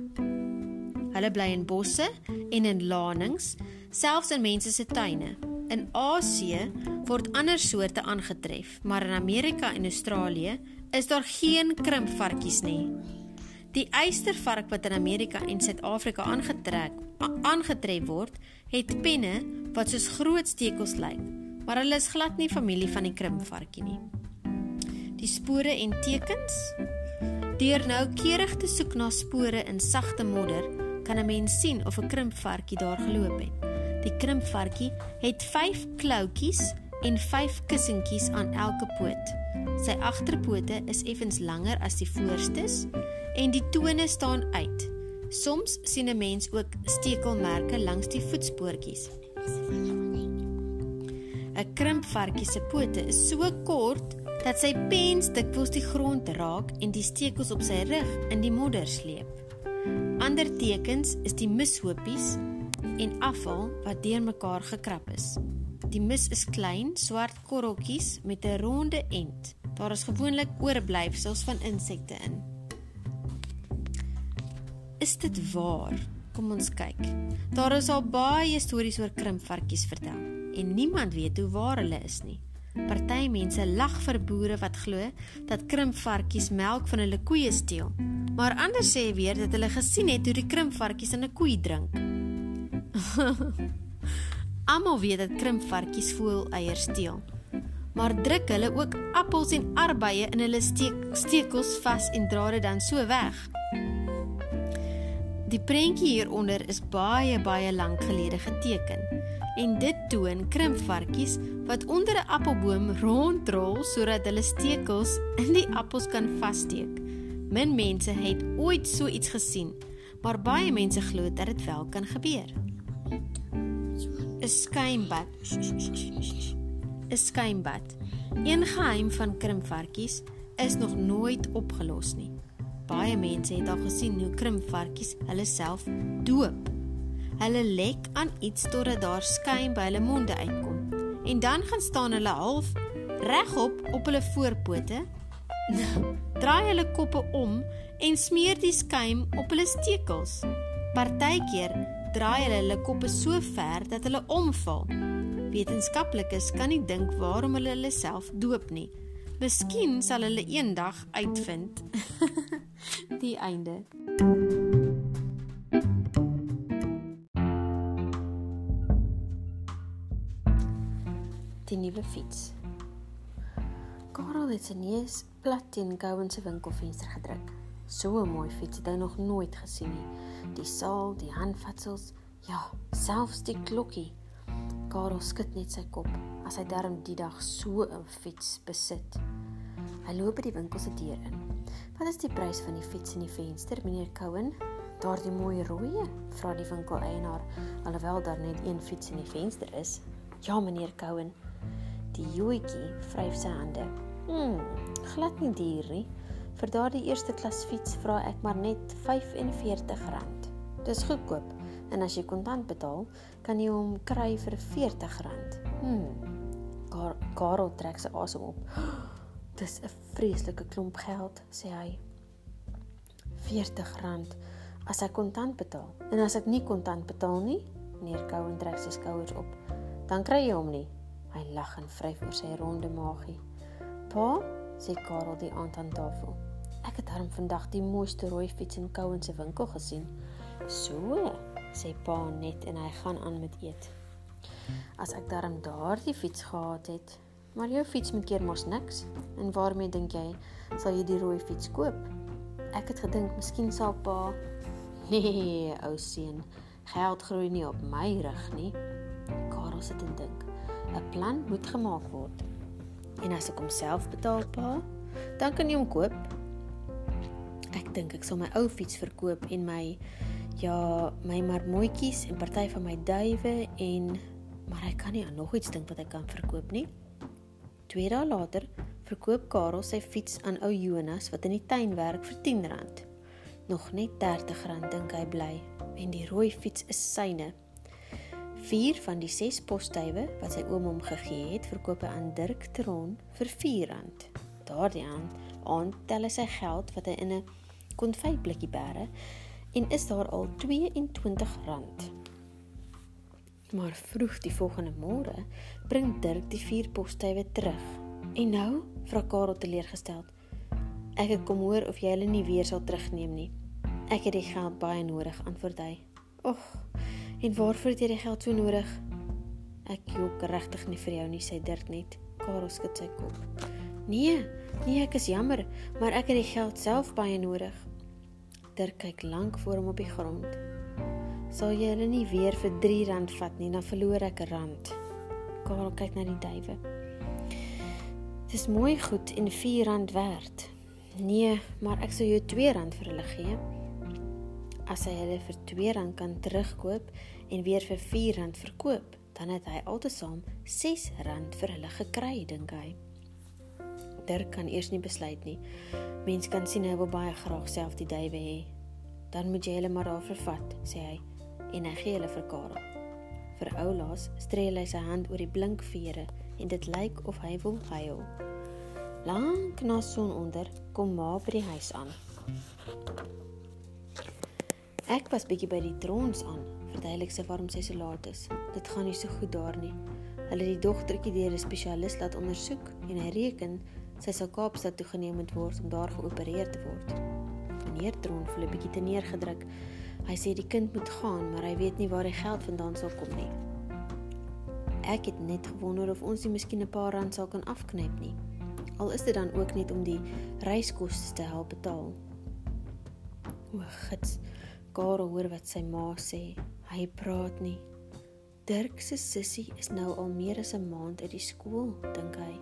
Hulle bly in bosse en in lanings, selfs in mense se tuine. In Asië word ander soorte aangetref, maar in Amerika en Australië is daar geen krimpvarkies nie. Die eystervark wat in Amerika en Suid-Afrika aangetrek aangetref word, het penne wat soos groot stekels lyk, maar hulle is glad nie familie van die krimpvarkie nie. Die spore en tekens Deur noukeurig te soek na spore in sagte modder, kan 'n mens sien of 'n krimpvarkie daar geloop het. Die krimpvarkie het 5 kloutjies en 5 kussentjies aan elke poot. Sy agterpote is effens langer as die voorstes en die tone staan uit. Soms sien 'n mens ook stekelmerke langs die voetspoortjies. 'n Krimpvarkie se pote is so kort dat sy pens dikwels die grond raak en die stekels op sy rug in die modder sleep. Ander tekens is die mishoopies en afval wat deurmekaar gekrap is. Die mis is klein, swart korreltjies met 'n ronde end. Daar is gewoonlik oorblyfsels van insekte in. Is dit waar? Kom ons kyk. Daar is al baie stories oor krimpvarkies vertel en niemand weet hoe waar hulle is nie. Party mense lag vir boere wat glo dat krimpvarkies melk van hulle koeie steel. Maar ander sê weer dat hulle gesien het hoe die krimpvarkies in 'n koei drink. [LAUGHS] Almal weet dat krimpvarkies voel eiers steel. Maar druk hulle ook appels en arbeye in hulle steek, stekels vas en dra dit dan so weg. Die prentjie hieronder is baie baie lank gelede geteken en dit toon krimpvarkies wat onder 'n appelboom rondrol sodat hulle stekels in die appels kan vassteek. Min mense het ooit so iets gesien, maar baie mense glo dat dit wel kan gebeur. 'n Skuimbad. 'n Skuimbad. Een geheim van krimpvarkies is nog nooit opgelos nie. Baie mense het al gesien hoe krimpvarkies hulle self doop. Hulle lek aan iets totdat daar skuim by hulle monde uitkom. En dan gaan staan hulle half regop op hulle voorpote. [LAUGHS] Draai hulle koppe om en smeer die skuim op hulle stekels. Partykeer draai hulle hulle koppe so ver dat hulle omval. Wetenskaplikes kan nie dink waarom hulle hulle self doop nie. Miskien sal hulle eendag uitvind. [LAUGHS] die einde. die nuwe fiets. Karel het sy neus plat teen Gowan se winkelfenster gedruk. So 'n mooi fiets het hy nog nooit gesien nie. Die saal, die handvatsels, ja, selfs die klokkie. Karel skud net sy kop as hy darm die dag so 'n fiets besit. Hy loop by die winkel se deur in. Wat is die prys van die fiets in die venster, meneer Cowan? Daardie mooi rooi, vra die winkeleienaar, alhoewel daar net een fiets in die venster is. Ja, meneer Cowan, Die joetjie vryf sy hande. Hm, glad nie duur nie. Vir daardie eerste klas fiets vra ek maar net R45. Dis goedkoop en as jy kontant betaal, kan jy hom kry vir R40. Hm. Kar Karel trek sy asem op. [GASPS] Dis 'n vreeslike klomp geld, sê hy. R40 as ek kontant betaal. En as ek nie kontant betaal nie, meneer Cowan trek sy skouers op, dan kry jy hom nie. Hy lag en vryf oor sy ronde maagie. "Pa," sê Karel die aand aan tafel. "Ek het darm vandag die mooiste rooi fiets in Cowan se winkel gesien." "So," sê pa net en hy gaan aan met eet. "As ek darm daardie fiets gehad het, maar jou fiets moet keer mos niks. En waarmee dink jy sal jy die rooi fiets koop?" Ek het gedink miskien sal pa Nee, ou seun, geld groei nie op my rug nie. Karel sit en dink. 'n plan moet gemaak word. En as ek homself betaal, pa, dan kan jy hom koop. Ek dink ek sal my ou fiets verkoop en my ja, my marmotjies en party van my duwe en maar ek kan nie aan nog iets dink wat ek kan verkoop nie. 2 dae later verkoop Karel sy fiets aan ou Jonas wat in die tuin werk vir R10. Nog net R30 dink hy bly en die rooi fiets is syne. 4 van die 6 posduwe wat sy oom hom gegee het, verkoop hy aan Dirk Tron vir R4. Daardie aan aand tel hy sy geld wat hy in 'n konfytblikkie bære en is daar al R22. Maar vroeg die volgende môre bring Dirk die vier posduwe terug. En nou, vra Karel teleurgesteld. Ek het kom hoor of jy hulle nie weer sal terugneem nie. Ek het die geld baie nodig, antwoord hy. Och, en waarvoor het jy die geld so nodig? Ek jok regtig nie vir jou nie, sê Dirk net. Karel skud sy kop. Nee, nee, ek is jammer, maar ek het die geld self baie nodig. Dirk kyk lank voor hom op die grond sal jy hulle nie weer vir R3 vat nie, dan verloor ek 'n rand. Karel kyk na die duwe. Dis mooi goed en R4 werd. Nee, maar ek sal jou R2 vir hulle gee. As hy hulle vir R2 kan terugkoop en weer vir R4 verkoop, dan het hy altesaam R6 vir hulle gekry, dink hy. Dirk kan eers nie besluit nie. Mens kan sien hy wil baie graag self die duwe hê. Dan moet jy hulle maar daar vervat, sê hy en hy gee hulle vir Karel. Vir Oulaas streel hy sy hand oor die blink vere en dit lyk of hy wil huil. Lank na sononder kom ma by die huis aan. Ek was bietjie by die trons aan, verduidelik sy waarom sy so laat is. Dit gaan nie so goed daar nie. Hulle het die dogtertjie deur 'n spesialis laat ondersoek en hy reken sy sal Kaapstad toe geneem moet word om daar geopereer te word. Meneer Tron voel 'n bietjie te neergedruk Hy sê die kind moet gaan, maar hy weet nie waar die geld vandaan sal kom nie. Ek het net gewonder of ons nie miskien 'n paar rand sal kan afknyp nie. Al is dit dan ook net om die reiskoste te help betaal. O, gits. Karel hoor wat sy ma sê. Hy praat nie. Dirk se sussie is nou al meer as 'n maand uit die skool, dink hy.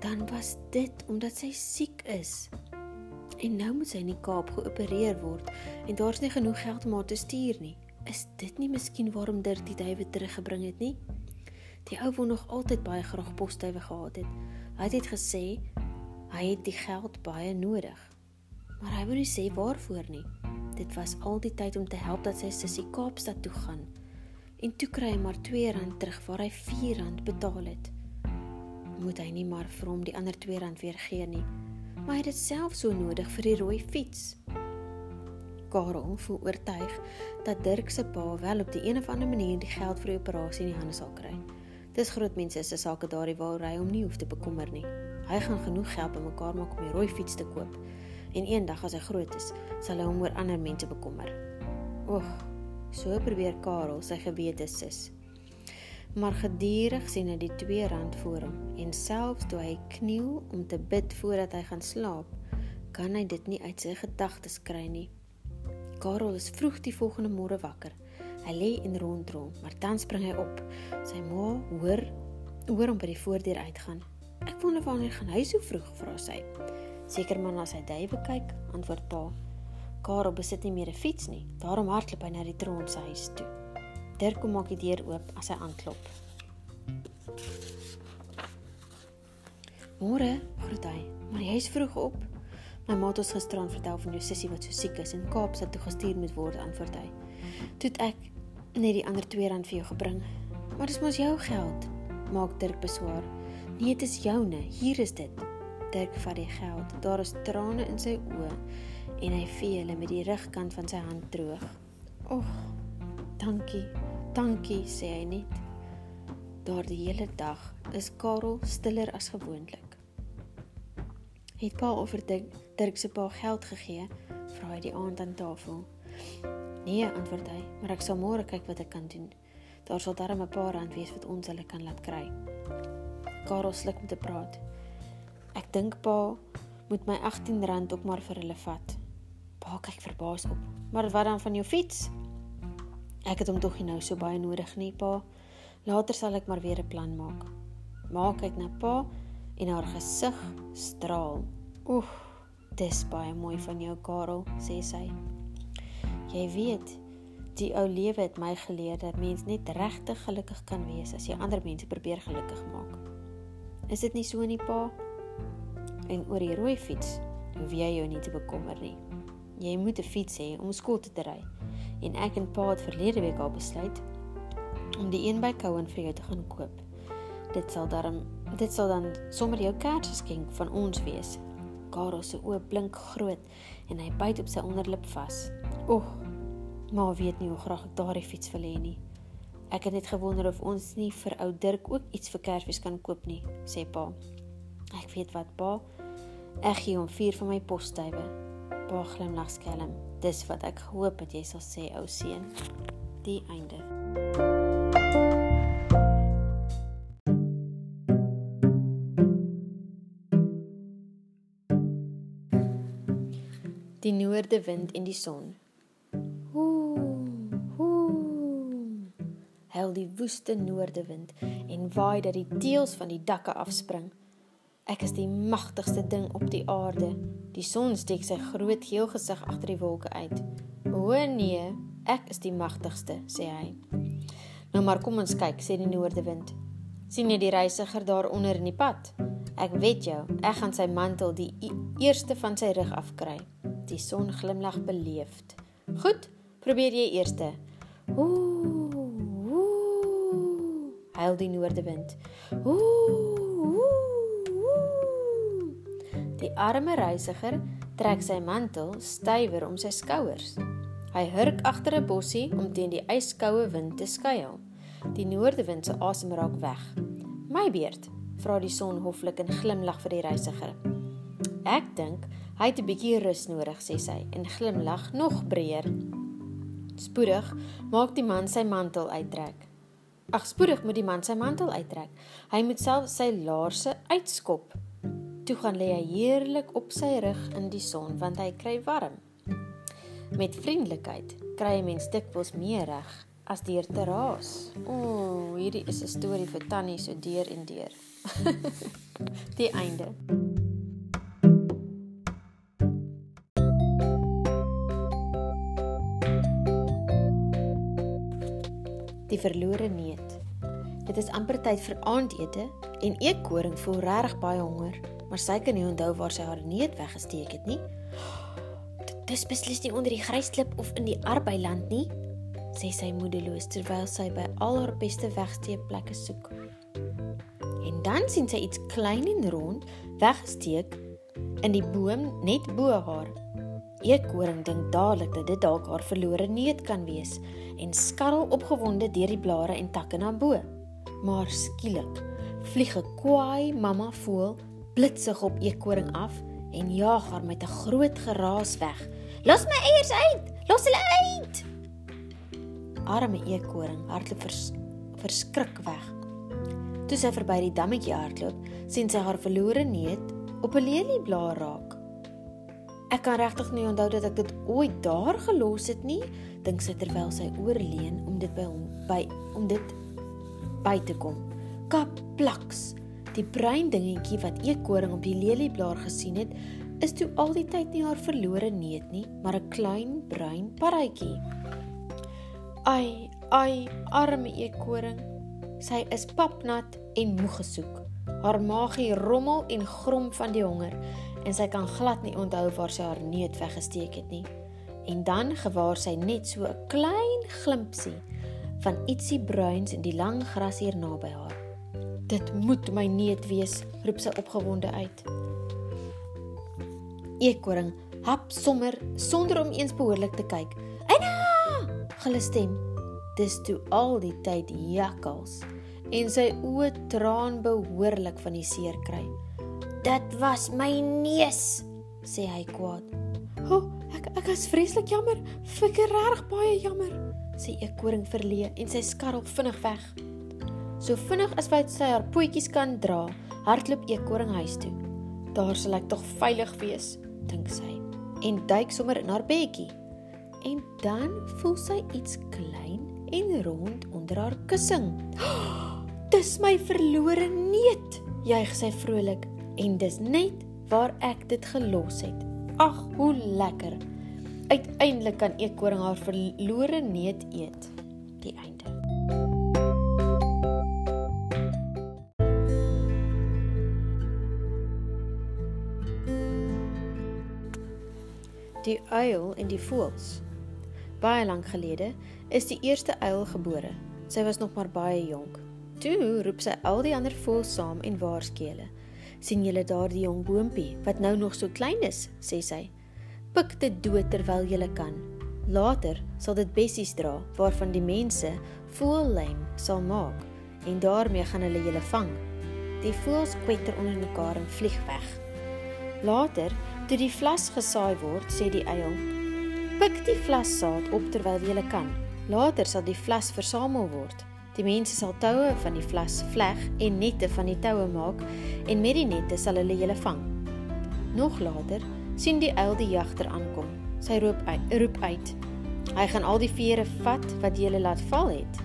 Dan was dit omdat sy siek is. En nou moet sy in die Kaap geopereer word en daar's nie genoeg geld om haar te stuur nie. Is dit nie miskien waarom Dirk die duwe teruggebring het nie? Die ou wou nog altyd baie graag posduwe gehad het. Hy het gesê hy het die geld baie nodig. Maar hy wou nie sê waarvoor nie. Dit was al die tyd om te help dat sy sussie Kaapstad toe gaan. En toe kry hy maar R2 terug waar hy R4 betaal het. Moet hy nie maar vir hom die ander R2 weer gee nie? maar hy het dit self so nodig vir die rooi fiets. Karel voel oortuig dat Dirk se pa wel op die een of ander manier die geld vir die operasie in die hande sal kry. Dis groot mense se sake daardie waar hy hom nie hoef te bekommer nie. Hy gaan genoeg geld bymekaar maak om die rooi fiets te koop. En eendag as hy groot is, sal hy hom oor ander mense bekommer. Oeg, so probeer Karel sy gewete sis maar gedurig sien hy die 2 rand voor hom en selfs toe hy kniel om te bid voordat hy gaan slaap, kan hy dit nie uit sy gedagtes kry nie. Karel is vroeg die volgende môre wakker. Hy lê en rondrol, maar dan spring hy op. Sy ma hoor hoor hom by die voordeur uitgaan. Ek wonder wanneer gaan hy so vroeg vra sy. Seker maar na sy duwe kyk, antwoord pa. Karel besit nie meer 'n fiets nie, daarom hardloop hy na die tron se huis toe. Dirk kom maak die deur oop as hy aanklop. Môre, groet hy. Maar jy is vroeg op. My ma het ons gisteraan vertel van jou sussie wat so siek is en Kaapstad toe gestuur moet word, antwoord hy. Toe ek net die ander 2 rand vir jou gebring. Maar dis mos jou geld, maak Dirk beswaar. Nee, dit is joune. Hier is dit. Dirk vat die geld. Daar is trane in sy oë en hy vee hulle met die rugkant van sy hand droog. Och, dankie. Dankie, sê hy net. Daardie hele dag is Karel stiller as gewoonlik. Het pa oor Dirk se pa geld gegee? Vra hy die aand aan tafel. Nee, antwoord hy, maar ek sal môre kyk wat ek kan doen. Daar sal darm 'n paar rand wees wat ons hulle kan laat kry. Karel sluk om te praat. Ek dink pa moet my 18 rand ook maar vir hulle vat. Pa kyk verbaas op. Maar wat dan van jou fiets? Ek het hom tog nie nou so baie nodig nie, pa. Later sal ek maar weer 'n plan maak. Ma kyk na pa en haar gesig straal. Oef, dis baie mooi van jou, Karel, sê sy. Jy weet, die ou lewe het my geleer dat mens net regtig gelukkig kan wees as jy ander mense probeer gelukkig maak. Is dit nie so nie, pa? En oor die rooi fiets, hoef jy jou nie te bekommer nie. Jy moet 'n fiets hê om skool toe te ry. En ek en pa het verlede week al besluit om die een by Cowan vir jou te gaan koop. Dit sal dan dit sal dan sommer jou Kersgeskenk van ons wees. Karel se oë blink groot en hy byt op sy onderlip vas. Oeg, maar weet nie hoe graag ek daardie fiets wil hê nie. Ek het net gewonder of ons nie vir ou Dirk ook iets vir Kersfees kan koop nie, sê pa. Ek weet wat pa. Ek gee hom 4 van my posduwe. Pa glimlag skelm. Dis wat ek gehoop het jy sal sê, ou seun. Die einde. Die noorde wind en die son. Huil die woeste noorde wind en waai dat die teels van die dakke afspring. Ek is die magtigste ding op die aarde. Die son steek sy groot geel gesig agter die wolke uit. O nee, ek is die magtigste, sê hy. Nou maar kom ons kyk, sê die noordewind. sien jy die reisiger daar onder in die pad? Ek weet jou, ek gaan sy mantel die e-, eerste van sy rug afkry. Die son glimlag beleefd. Goed, probeer jy eerste. Ooh, ooh, huil die noordewind. Ooh, ooh. Die arme reisiger trek sy mantel stywer om sy skouers. Hy hurk agter 'n bossie om teen die yskoue wind te skuil. Die noordewind se asem raak weg. "My beurt," vra die son hoflik en glimlag vir die reisiger. "Ek dink hy het 'n bietjie rus nodig," sê sy en glimlag nog breër. Spoedig maak die man sy mantel uittrek. Ag, spoedig moet die man sy mantel uittrek. Hy moet self sy laarse uitskop. Toe gaan lê hy heerlik op sy rug in die son want hy kry warm. Met vriendelikheid kry 'n mens dikwels meer reg as deur te raas. O, oh, hierdie is 'n storie vir Tannie so deur en deur. [LAUGHS] Die einde. Die verlore neut. Dit is amper tyd vir aandete en eekoring voel regtig baie honger, maar sy kan nie onthou waar sy haar neut weggesteek het nie. Dis beslis nie onder die grysklip of in die arbeiland nie, sê sy moedeloos terwyl sy by al haar beste wegsteekplekke soek. En dan sien sy iets klein en rond weggesteek in die boom net bo haar. Eekhoring dink dadelik dat dit dalk haar verlore neut kan wees en skarrel opgewonde deur die blare en takke na bo. Maar skielik vlieg 'n kwaai mamma voël blitsig op eekhoring af en jaag haar met 'n groot geraas weg. "Los my eiers uit! Los hulle uit!" arme eekoring hardloop vers, verskrik weg. Toe sy verby die dammetjie hardloop, sien sy haar verlore neut op 'n lelieblaar raak. Ek kan regtig nie onthou dat ek dit ooit daar gelos het nie, dink sy terwyl sy oorleun om dit by hom by om dit by te kom. Kap plaks. Die bruin dingetjie wat eekoring op die lelieblaar gesien het, is toe al die tyd nie haar verlore neut nie, maar 'n klein bruin parrytjie. Ai, ai, arme eekoring. Sy is papnat en moeg gesoek. Haar maagie rommel en grom van die honger en sy kan glad nie onthou waar sy haar neut weggesteek het nie. En dan gewaar sy net so 'n klein glimpsie van ietsie bruins in die lang gras hier naby haar. Dit moet my neut wees, roep sy opgewonde uit. Eekoring hap sommer sonder om eens behoorlik te kyk. "Eina!" gil 'n stem. Dis toe al die tyd jakkals en sy oë traan behoorlik van die seer kry. Dit was my neus, sê hy kwaad. "O, oh, ek ek is vreeslik jammer, fikker reg baie jammer," sê eekoring verlee en sy skarrel vinnig weg. So vinnig as wat sy haar pootjies kan dra, hardloop eekoring huis toe. Daar sal ek tog veilig wees, dink sy en duik sommer in haar bedjie en dan voel sy iets klein en rond onder haar kussing. [GASPS] "Dis my verlore neut," juig sy vrolik en dis net waar ek dit gelos het. Ag, hoe lekker. Uiteindelik kan eekoring haar verlore neut eet. Die einde. Die uil en die voëls. Baie lank gelede is die eerste uil gebore. Sy was nog maar baie jonk. Toe roep sy al die ander voëls saam en waarsku hulle. "Sien julle daardie jong boontjie wat nou nog so klein is?" sê sy. "Pik dit dood terwyl julle kan. Later sal dit bessies dra waarvan die mense voëllym sal maak en daarmee gaan hulle julle vang." Die voëls kwetter onder mekaar en vlieg weg. Later, toe die vlas gesaai word, sê die uil: "Pik die vlassaad op terwyl jy kan. Later sal die vlas versamel word. Die mense sal toue van die vlas vleg en nette van die toue maak en met die nette sal hulle julle vang." Nog later sien die uil die jagter aankom. Sy roep uit, roep uit: "Hy gaan al die vere vat wat jy laat val het."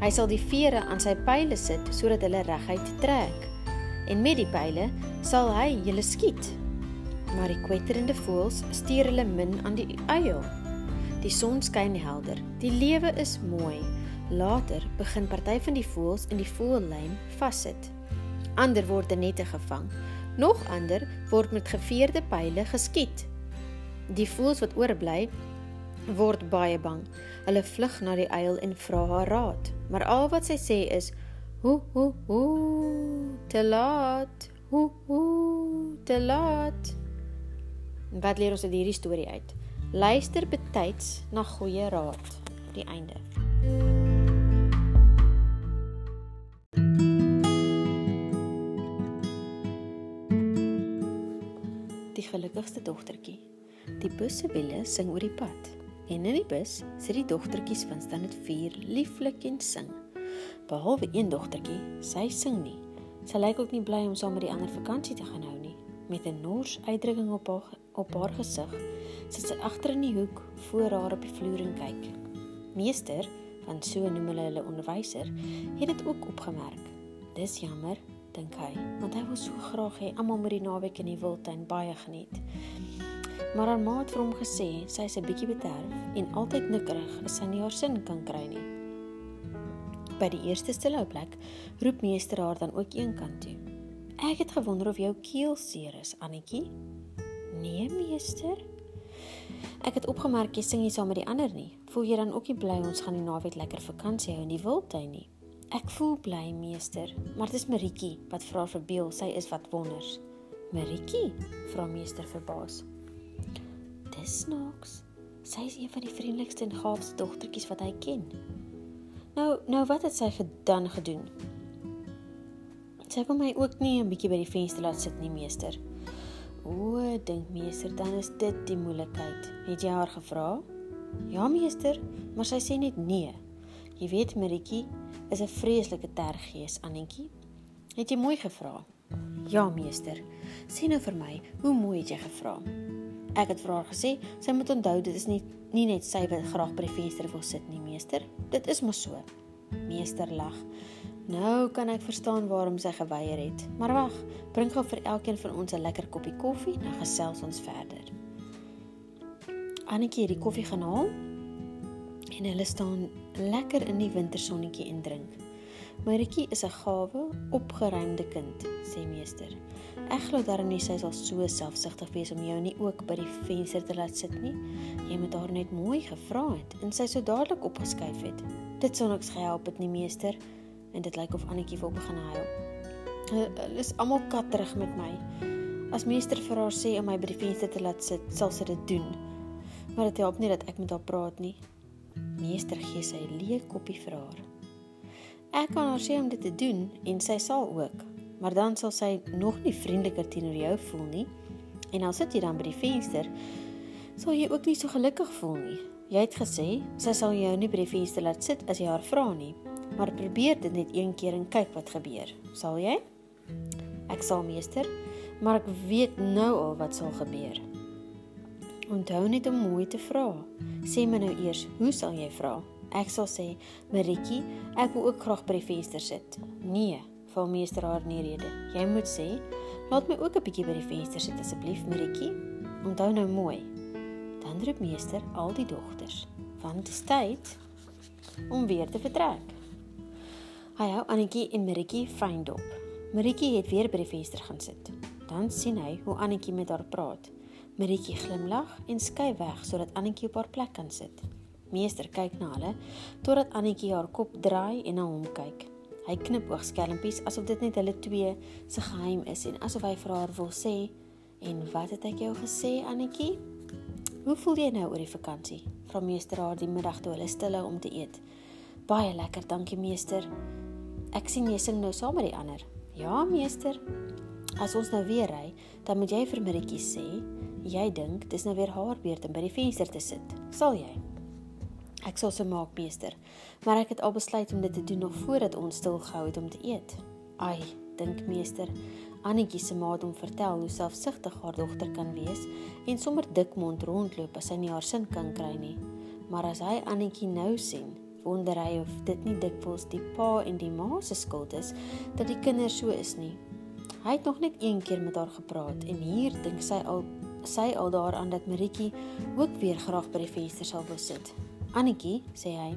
Hy sal die vere aan sy pile sit sodat hulle reguit trek. En met die pile sal hy julle skiet. Maar die kwetterende voëls stuur hulle min aan die uil. Die son skyn helder. Die lewe is mooi. Later begin party van die voëls in die voëllyn vassit. Ander word in nette gevang. Nog ander word met geveerde pile geskiet. Die voëls wat oorbly, word baie bang. Hulle vlug na die uil en vra haar raad, maar al wat sy sê is: "Ho ho ho, te laat. Ho ho, te laat." Wat leer ons uit hierdie storie uit? Luister betyds na goeie raad. Die einde. Die gelukkigste dogtertjie. Die busse wiele sing oor die pad. En in die bus sit die dogtertjies van dit vier lieflik en sing. Behalwe een dogtertjie, sy sing nie. Sy lyk ook nie bly om saam met die ander vakansie te gaan hou nie. Met 'n nors uitdrukking op haar op haar gesig, sit sy agter in die hoek voor haar op die vloer en kyk. Meester, want so noem hulle hulle onderwyser, het dit ook opgemerk. Dis jammer, dink hy, want hy wil so graag hê almal moet die naweek in die wildtuin baie geniet. Maar haar ma het vir hom gesê sy is 'n bietjie bederf en altyd nikkerig as sy nie haar sin kan kry nie. By die eerste stilhou plek roep meester haar dan ook eenkant toe. Ek het gewonder of jou keel seer is, Annetjie. Nee, meester. Ek het opgemerk jy sing nie saam met die ander nie. Voel jy dan ook nie bly ons gaan die naweek lekker vakansie hou in die wildtuin nie? Ek voel bly, meester, maar dit is Maritjie wat vra vir Beel, sy is wat wonders. Maritjie? vra meester verbaas dis snaaks. Sy is een van die vriendelikste en gaafste dogtertjies wat hy ken. Nou, nou wat het sy gedan gedoen? Sy wil my ook nie 'n bietjie by die venster laat sit nie, meester. O, dink meester, dan is dit die moeilikheid. Het jy haar gevra? Ja, meester, maar sy sê net nee. Jy weet, Maritjie is 'n vreeslike tergees, Annetjie. Het jy mooi gevra? Ja, meester. Sê nou vir my, hoe mooi het jy gevra? Ek het vir haar gesê, sy moet onthou dit is nie nie net sy wat graag by die venster wil sit nie, meester. Dit is mos so. Meester lag. Nou kan ek verstaan waarom sy geweier het. Maar wag, bring gou vir elkeen van ons 'n lekker koppie koffie, dan gesels ons verder. Annetjie het die koffie gaan haal en hulle staan lekker in die wintersonnetjie en drink. Maritjie is 'n gawe, opgeruimde kind, sê meester. Ek glo darm nie sy sal so selfsugtig wees om jou nie ook by die venster te laat sit nie. Jy moet haar net mooi gevra het en sy sou dadelik opgeskuif het. Dit sou niks gehelp het nie, meester, en dit lyk of Annetjie wil begin huil. Hulle is almal katterig met my. As meester vir haar sê om my by die venster te laat sit, sal sy dit doen. Maar dit help nie dat ek met haar praat nie. Meester gee sy leë koppie vir haar. Ek kan haar sê om dit te doen en sy sal ook. Maar dan sal sy nog nie vriendeliker teenoor jou voel nie. En al sit jy dan by die venster, sal jy ook nie so gelukkig voel nie. Jy het gesê sy sal jou nie by die venster laat sit as jy haar vra nie. Maar probeer dit net een keer en kyk wat gebeur. Sal jy? Ek sal meester, maar ek weet nou al wat sal gebeur. Onthou net om mooi te vra. Sê my nou eers, hoe sal jy vra? Ek sal sê, Maritjie, ek wil ook graag by die venster sit. Nee, val meester haar in die rede. Jy moet sê, laat my ook 'n bietjie by die venster sit asseblief, Maritjie. Onthou nou mooi. Roep meester al die dogters, want dit is tyd om weer te vertrek. Hy hou Annetjie en Maritjie fyn dop. Maritjie het weer by die venster gaan sit. Dan sien hy hoe Annetjie met haar praat. Maritjie glimlag en skuif weg sodat Annetjie op haar plek kan sit. Meester kyk na hulle totdat Annetjie haar kop draai en na hom kyk. Hy knip oogskelmpies asof dit net hulle twee se geheim is en asof hy vir haar wil sê: "En wat het ek jou gesê, Annetjie? Hoe voel jy nou oor die vakansie?" Vra meester haar die middag toe hulle stil hou om te eet. "Baie lekker, dankie meester. Ek sien jy sing nou saam met die ander." "Ja, meester. As ons nou weer ry, dan moet jy vir Maritjie sê jy dink dis nou weer haar beurt om by die venster te sit. Sal jy? Ek sal so maak, meester, maar ek het al besluit om dit te doen nog voordat ons stil gehou het om te eet. Ai, dink meester, Annetjie se ma het hom vertel hoe selfsugtig haar dogter kan wees en sommer dik mond rondloop as sy nie haar sin kan kry nie. Maar as hy Annetjie nou sien, wonder hy of dit nie dikwels die pa en die ma se skuld is dat die kinders so is nie. Hy het nog net een keer met haar gepraat en hier dink sy al sy al daaraan dat Maritjie ook weer graag by die venster sal wil sit. Annetjie, sê hy,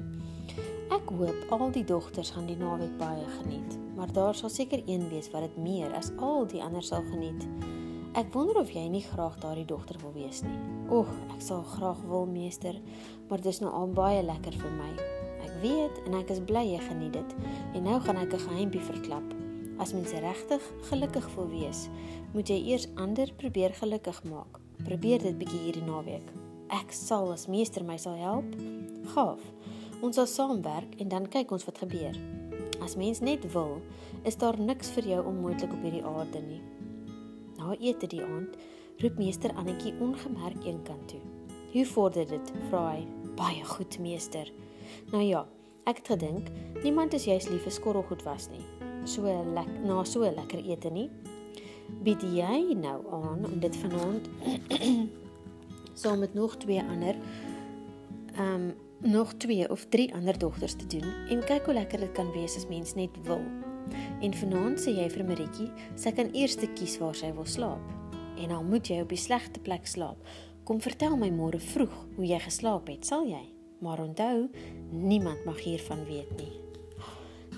ek hoop al die dogters gaan die naweek baie geniet, maar daar sal seker een wees wat dit meer as al die ander sal geniet. Ek wonder of jy nie graag daardie dogter wil wees nie. Oeg, ek sal graag wil, meester, maar dis nou al baie lekker vir my. Ek weet en ek is bly jy geniet dit. En nou gaan ek 'n geheimpie verklap. As mens regtig gelukkig wil wees, moet jy eers ander probeer gelukkig maak. Probeer dit bietjie hierdie naweek. Ek sal as meester my sal help. Gaaf. Ons sal saamwerk en dan kyk ons wat gebeur. As mens net wil, is daar niks vir jou onmoontlik op hierdie aarde nie. Na ete die aand, roep meester Annetjie ongemerk eenkant toe. "Hoe vorder dit?" vra hy. "Baie goed, meester." Nou ja, ek het gedink niemand is juis lief vir skorrelgoed was nie so lekker na so lekker ete nie. Bied jy nou aan om dit vanaand [CLEARS THROAT] saam met nog twee ander ehm um, nog twee of drie ander dogters te doen en kyk hoe lekker dit kan wees as mens net wil. En vanaand sê jy vir Maritjie, sy kan eers kies waar sy wil slaap. En al moet jy op die slegte plek slaap, kom vertel my môre vroeg hoe jy geslaap het, sal jy? Maar onthou, niemand mag hiervan weet nie.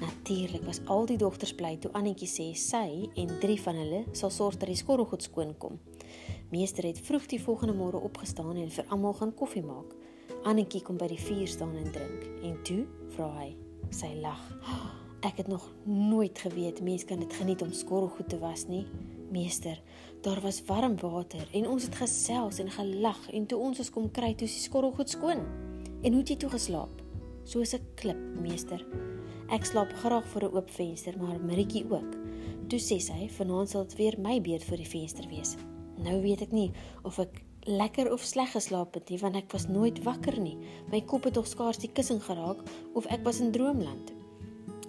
Natuurlik was al die dogters bly toe Annetjie sê sy en drie van hulle sal sorg dat die skorrelgoed skoon kom. Meester het vroeg die volgende môre opgestaan en vir almal gaan koffie maak. Annetjie kom by die vuur staan en drink. En toe vra hy, sy lag. Ek het nog nooit geweet mense kan dit geniet om skorrelgoed te was nie. Meester, daar was warm water en ons het gesels en gelag en toe ons ons kom kry toe die skorrelgoed skoon. En hoe het jy toe geslaap? Soos 'n klip, meester. Ek slaap graag voor 'n oop venster, maar Maritjie ook. Toe sê sy, "Vanaand sal dit weer my beurt voor die venster wees." Nou weet ek nie of ek lekker of sleg geslaap het nie, want ek was nooit wakker nie. My kop het tog skaars die kussing geraak of ek was in droomland.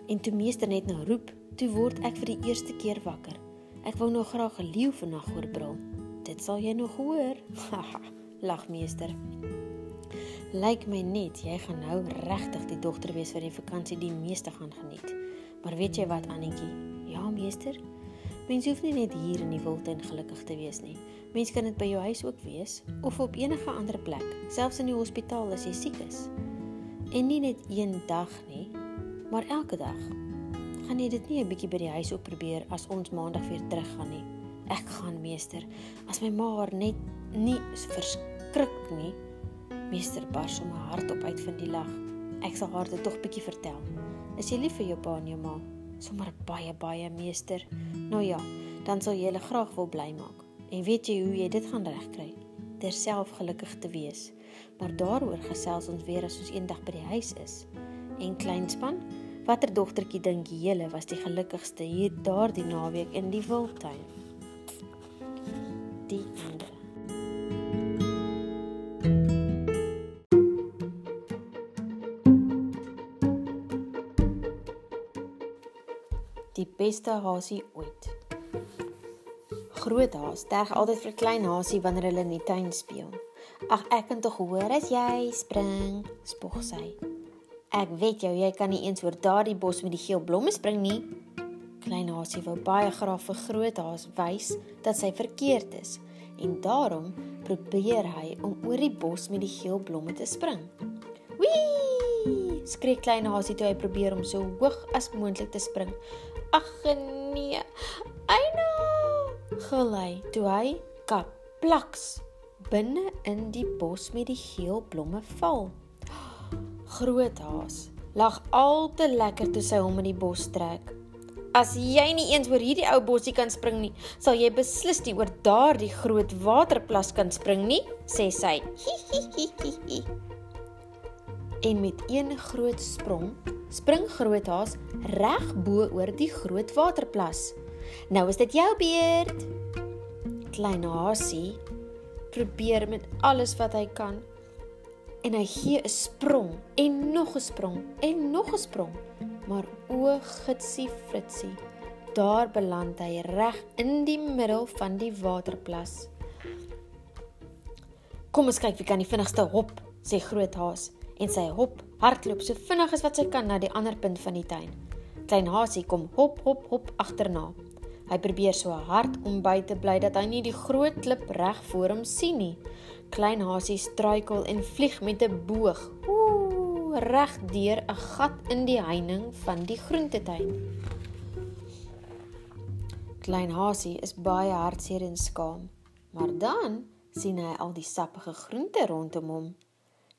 En toe meester net nou roep, toe word ek vir die eerste keer wakker. Ek wou nog graag 'n leeu vannag hoor brul. Dit sal jy nog hoor. [LAUGHS] Lag meester lyk my net jy gaan nou regtig die dogter wees vir die vakansie die meeste gaan geniet. Maar weet jy wat Annetjie? Ja, meester. Mens hoef nie net hier in die wildtuin gelukkig te wees nie. Mens kan dit by jou huis ook wees of op enige ander plek, selfs in die hospitaal as jy siek is. En nie net een dag nie, maar elke dag. Gaan jy dit nie 'n bietjie by die huis ook probeer as ons maandag weer teruggaan nie? Ek gaan meester, as my ma haar net nie verskrik nie, Meester bars om haar hart op uit van die lag. Ek sal haar dit tog bietjie vertel. Is jy lief vir jou pa en jou ma? Sommige baie baie meester. Nou ja, dan sal jy hulle graag wil bly maak. En weet jy hoe jy dit gaan regkry? Deur self gelukkig te wees. Maar daaroor gesels ons weer as ons eendag by die huis is. En kleinspan, watter dogtertjie dink julle was die gelukkigste hier daardie naweek in die wildtuin? Die ander die beste hasie ooit. Groot haas terg altyd vir klein hasie wanneer hulle in die tuin speel. Ag ek kan tog hoor as jy spring, spog sy. Ek weet jou, jy kan nie eens oor daardie bos met die geel blomme spring nie. Klein hasie wou baie graag vir groot haas wys dat sy verkeerd is en daarom probeer hy om oor die bos met die geel blomme te spring. Wee! Skree klein hasie toe hy probeer om so hoog as moontlik te spring. Ag nee. Eina. Gelei toe hy kaplaks binne in die bos met die geel blomme val. Groot haas lag al te lekker toe sy hom in die bos trek. As jy nie eens oor hierdie ou bosie kan spring nie, sal jy beslis nie oor daardie groot waterplas kan spring nie, sê sy. Hi hi hi hi. hi. En met een groot sprong, spring Groothaas reg bo oor die groot waterplas. Nou is dit jou beurt. Klein Hasie probeer met alles wat hy kan. En hy gee 'n sprong en nog 'n sprong en nog 'n sprong. Maar o, gitsie fritsie, daar beland hy reg in die middel van die waterplas. Kom ons kyk wie kan die vinnigste hop, sê Groothaas en sy hop hardloop so vinnig as wat sy kan na die ander punt van die tuin. Klein Hasie kom hop hop hop agterna. Hy probeer so hard om by te bly dat hy nie die groot klip reg voor hom sien nie. Klein Hasie struikel en vlieg met 'n boog. Ooh, reg deur 'n gat in die heining van die groentetuin. Klein Hasie is baie hartseer en skaam, maar dan sien hy al die sappige groente rondom hom.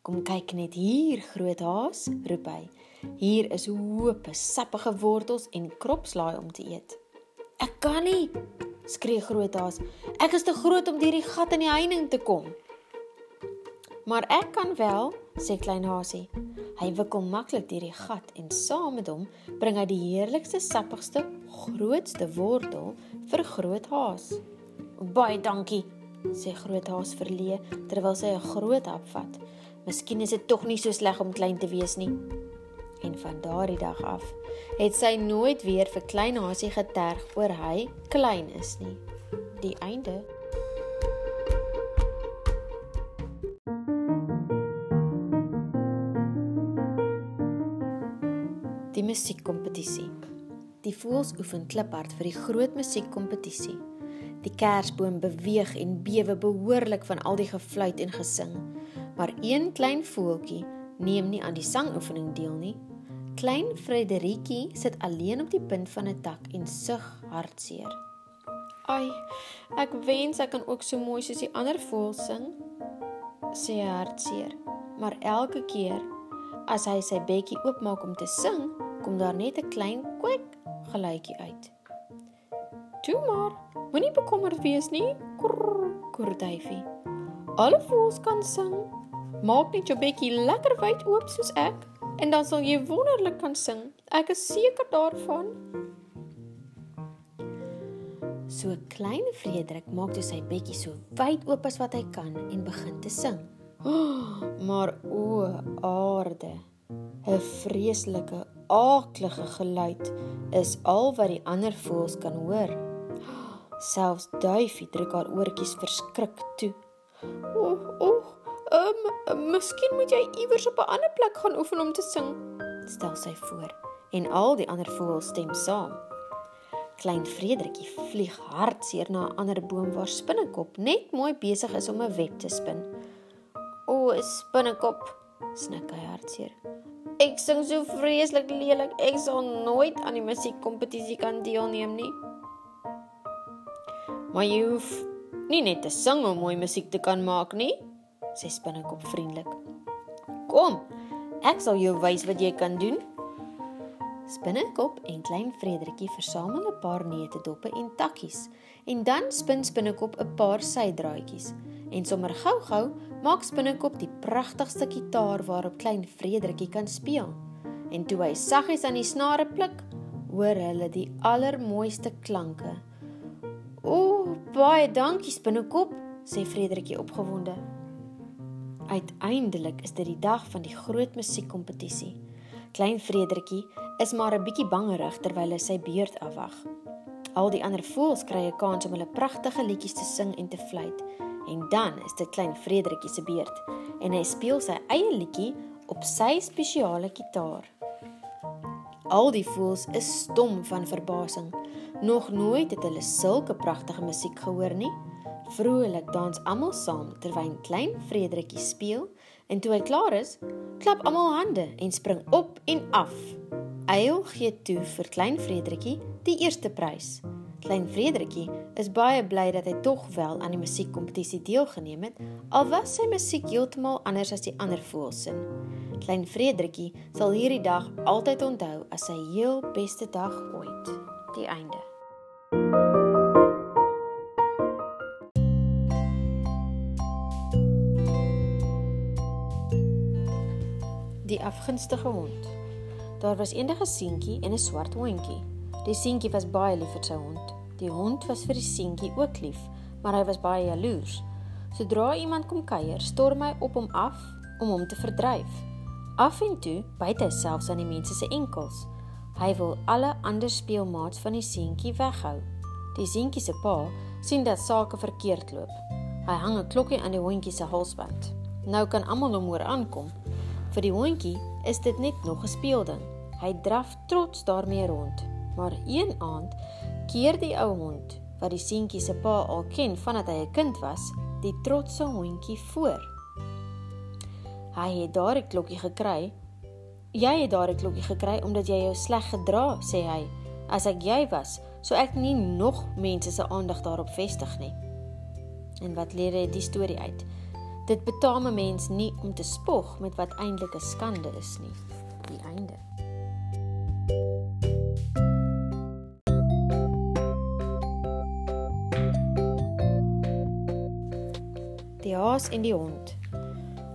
Kom kyk net hier, groot haas, roep hy. Hier is hoop sappige wortels en kropslaai om te eet. Ek kan nie, skree Groothaas. Ek is te groot om deur die gat in die heining te kom. Maar ek kan wel, sê Klein Hasie. Hy wikkel maklik deur die gat en saam met hom bring hy die heerlikste sappigste, grootste wortel vir Groothaas. Baie dankie, sê Groothaas verlee terwyl sy 'n groot hap vat. Miskien is dit tog nie so sleg om klein te wees nie en van daardie dag af het sy nooit weer vir klein Hasie geterg oor hy klein is nie. Die einde. Die musiekkompetisie. Die voëls oefen kliphard vir die groot musiekkompetisie. Die kersboom beweeg en bewe behoorlik van al die gefluit en gesing, maar een klein voeltjie neem nie aan die sangoefening deel nie. Klein Frederiki sit alleen op die punt van 'n tak en sug hartseer. Ai, ek wens ek kan ook so mooi soos die ander voëls sing, sê hy hartseer. Maar elke keer as hy sy bekkie oopmaak om te sing, kom daar net 'n klein kwek geluidjie uit. "Toe maar, moenie bekommerd wees nie," kurr, kurr Duifie. "Alle voëls kan sing." Maak net jou bekkie lekker wyd oop soos ek en dan sal jy wonderlik kan sing. Ek is seker daarvan. So klein Frederik maak toe sy bekkie so wyd oop as wat hy kan en begin te sing. Oh, [GASPS] maar o, aarde. 'n Vreeslike, aaklige geluid is al wat die ander voëls kan hoor. [GASPS] Selfs Duifie druk haar oortjies verskrik toe. O, o, Ehm, um, miskien moet jy iewers op 'n ander plek gaan oefen om te sing, stel sy voor. En al die ander voëls stem saam. Klein Frederickie vlieg hartseer na 'n ander boom waar Spinnekop net mooi besig is om 'n web te spin. O, Spinnekop, snik hy hartseer. Ek sing so vreeslik lelik. Ek sal nooit aan die musiekkompetisie kan deelneem nie. Maar jy hoef nie net te sing om mooi musiek te kan maak nie, sê Spinnekop vriendelik. Kom, ek sal jou wys wat jy kan doen. Spinnekop en klein Frederickie versamel 'n paar netedoppe en takkies en dan spin Spinnekop 'n paar sydraadjies en sommer gou-gou maak Spinnekop die pragtigste kitaar waarop klein Frederickie kan speel. En toe hy saggies aan die snare pluk, hoor hulle die allermooiste klanke. "O, baie dankie Spinnekop," sê Frederickie opgewonde. Uiteindelik is dit die dag van die groot musiekkompetisie. Klein Frederickie is maar 'n bietjie bangerig terwyl hy sy beurt afwag. Al die ander voëls kry 'n kans om hulle pragtige liedjies te sing en te fluit. En dan is dit klein Frederickie se beurt en hy speel sy eie liedjie op sy spesiale kitaar. Al die voëls is stom van verbasing. Nog nooit het hulle sulke pragtige musiek gehoor nie. Vrolik dans almal saam terwyl klein Frederickie speel en toe hy klaar is, klap almal hande en spring op en af. Eil gee toe vir klein Frederickie die eerste prys. Klein Frederickie is baie bly dat hy tog wel aan die musiekkompetisie deelgeneem het, al was sy musiek heeltemal anders as die ander voëls se. Klein Frederickie sal hierdie dag altyd onthou as sy heel beste dag ooit. Die einde. Die afgunstige hond. Daar was eendag 'n seentjie en 'n swart hondjie. Die seentjie was baie lief vir sy hond. Die hond was vir die seentjie ook lief, maar hy was baie jaloers. Sodra iemand kom kuier, storm hy op hom af om hom te verdryf. Af en toe byt hy selfs aan die mense se enkels. Hy wil alle ander speelmaats van die seentjie weghou. Die seentjie se pa sien dat sake verkeerd loop. Hy hang 'n klokkie aan die hondjie se halsband. Nou kan almal hom hoor aankom. Vir die hondjie is dit net nog 'n speelding. Hy draf trots daarmee rond. Maar een aand keer die ou hond wat die seentjie se pa al ken vandat hy 'n kind was, die trotse hondjie voor. Hy het daardie klokkie gekry. Jy het daardie klokkie gekry omdat jy jou sleg gedra, sê hy. As ek jy was, sou ek nie nog mense se aandag daarop vestig nie. En wat leer jy die storie uit? Dit betaam 'n mens nie om te spog met wat eintlik 'n skande is nie. Die einde. Die haas en die hond.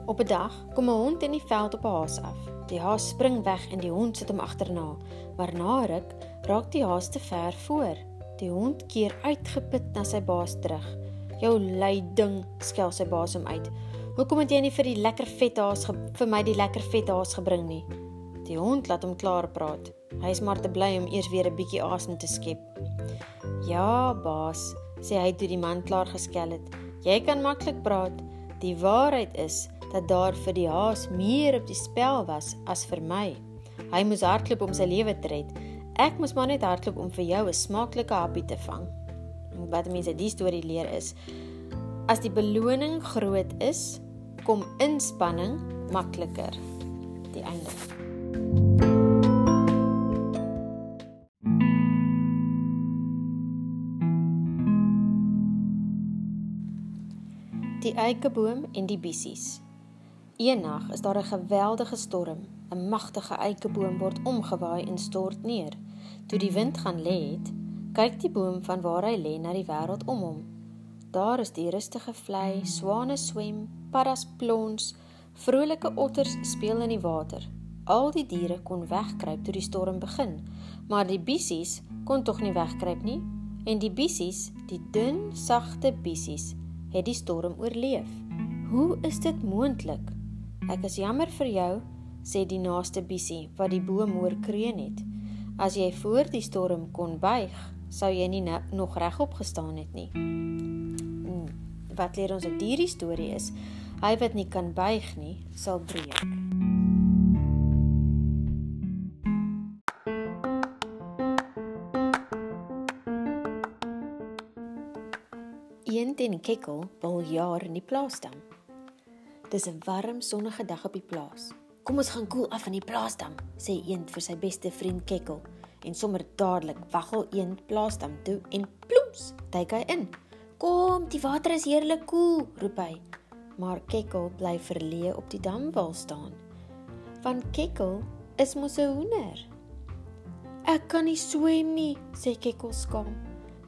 Op 'n dag kom 'n hond in die veld op 'n haas af. Die haas spring weg en die hond sit hom agterna. Maar na ruk raak die haas te ver voor. Die hond keer uitgeput na sy baas terug. "Jou lui ding," skel sy baas hom uit. "Hoekom het jy nie vir die lekker vet haas vir my die lekker vet haas gebring nie?" Die hond laat hom klaar praat. Hy is maar te bly om eers weer 'n bietjie asem te skep. "Ja, baas," sê hy toe die man klaar geskel het. Jy kan maklik praat. Die waarheid is dat daar vir die haas meer op die spel was as vir my. Hy moes hardloop om sy lewe te red. Ek moes maar net hardloop om vir jou 'n smaaklike happie te vang. Wat mense die storie leer is as die beloning groot is, kom inspanning makliker. Die einde. Die eikeboom en die bissies. Eendag is daar 'n geweldige storm. 'n Magtige eikeboom word omgewaai en stort neer. Toe die wind gaan lê het, kyk die boom van waar hy lê na die wêreld om hom. Daar is die rustige vlei, swane swem, paddas plons, vrolike otters speel in die water. Al die diere kon wegkruip toe die storm begin, maar die bissies kon tog nie wegkruip nie. En die bissies, die dun, sagte bissies, het die storm oorleef. Hoe is dit moontlik? Ek is jammer vir jou, sê die naaste bissie wat die boom hoor kreun het. As jy voor die storm kon buig, sou jy nie nog regop gestaan het nie. Hmm, wat leer ons uit hierdie storie is, hy wat nie kan buig nie, sal breek. Eend en Kekkel wil jaar in die plaasdam. Dis 'n warm sonnige dag op die plaas. Kom ons gaan koel af in die plaasdam, sê Eend vir sy beste vriend Kekkel en sommer dadelik waggel Eend plaasdam toe en ploems, duik hy in. Kom, die water is heerlik koel, roep hy. Maar Kekkel bly verleë op die damwal staan. Van Kekkel is mos 'n hoender. Ek kan nie swem nie, sê Kekkel skaam.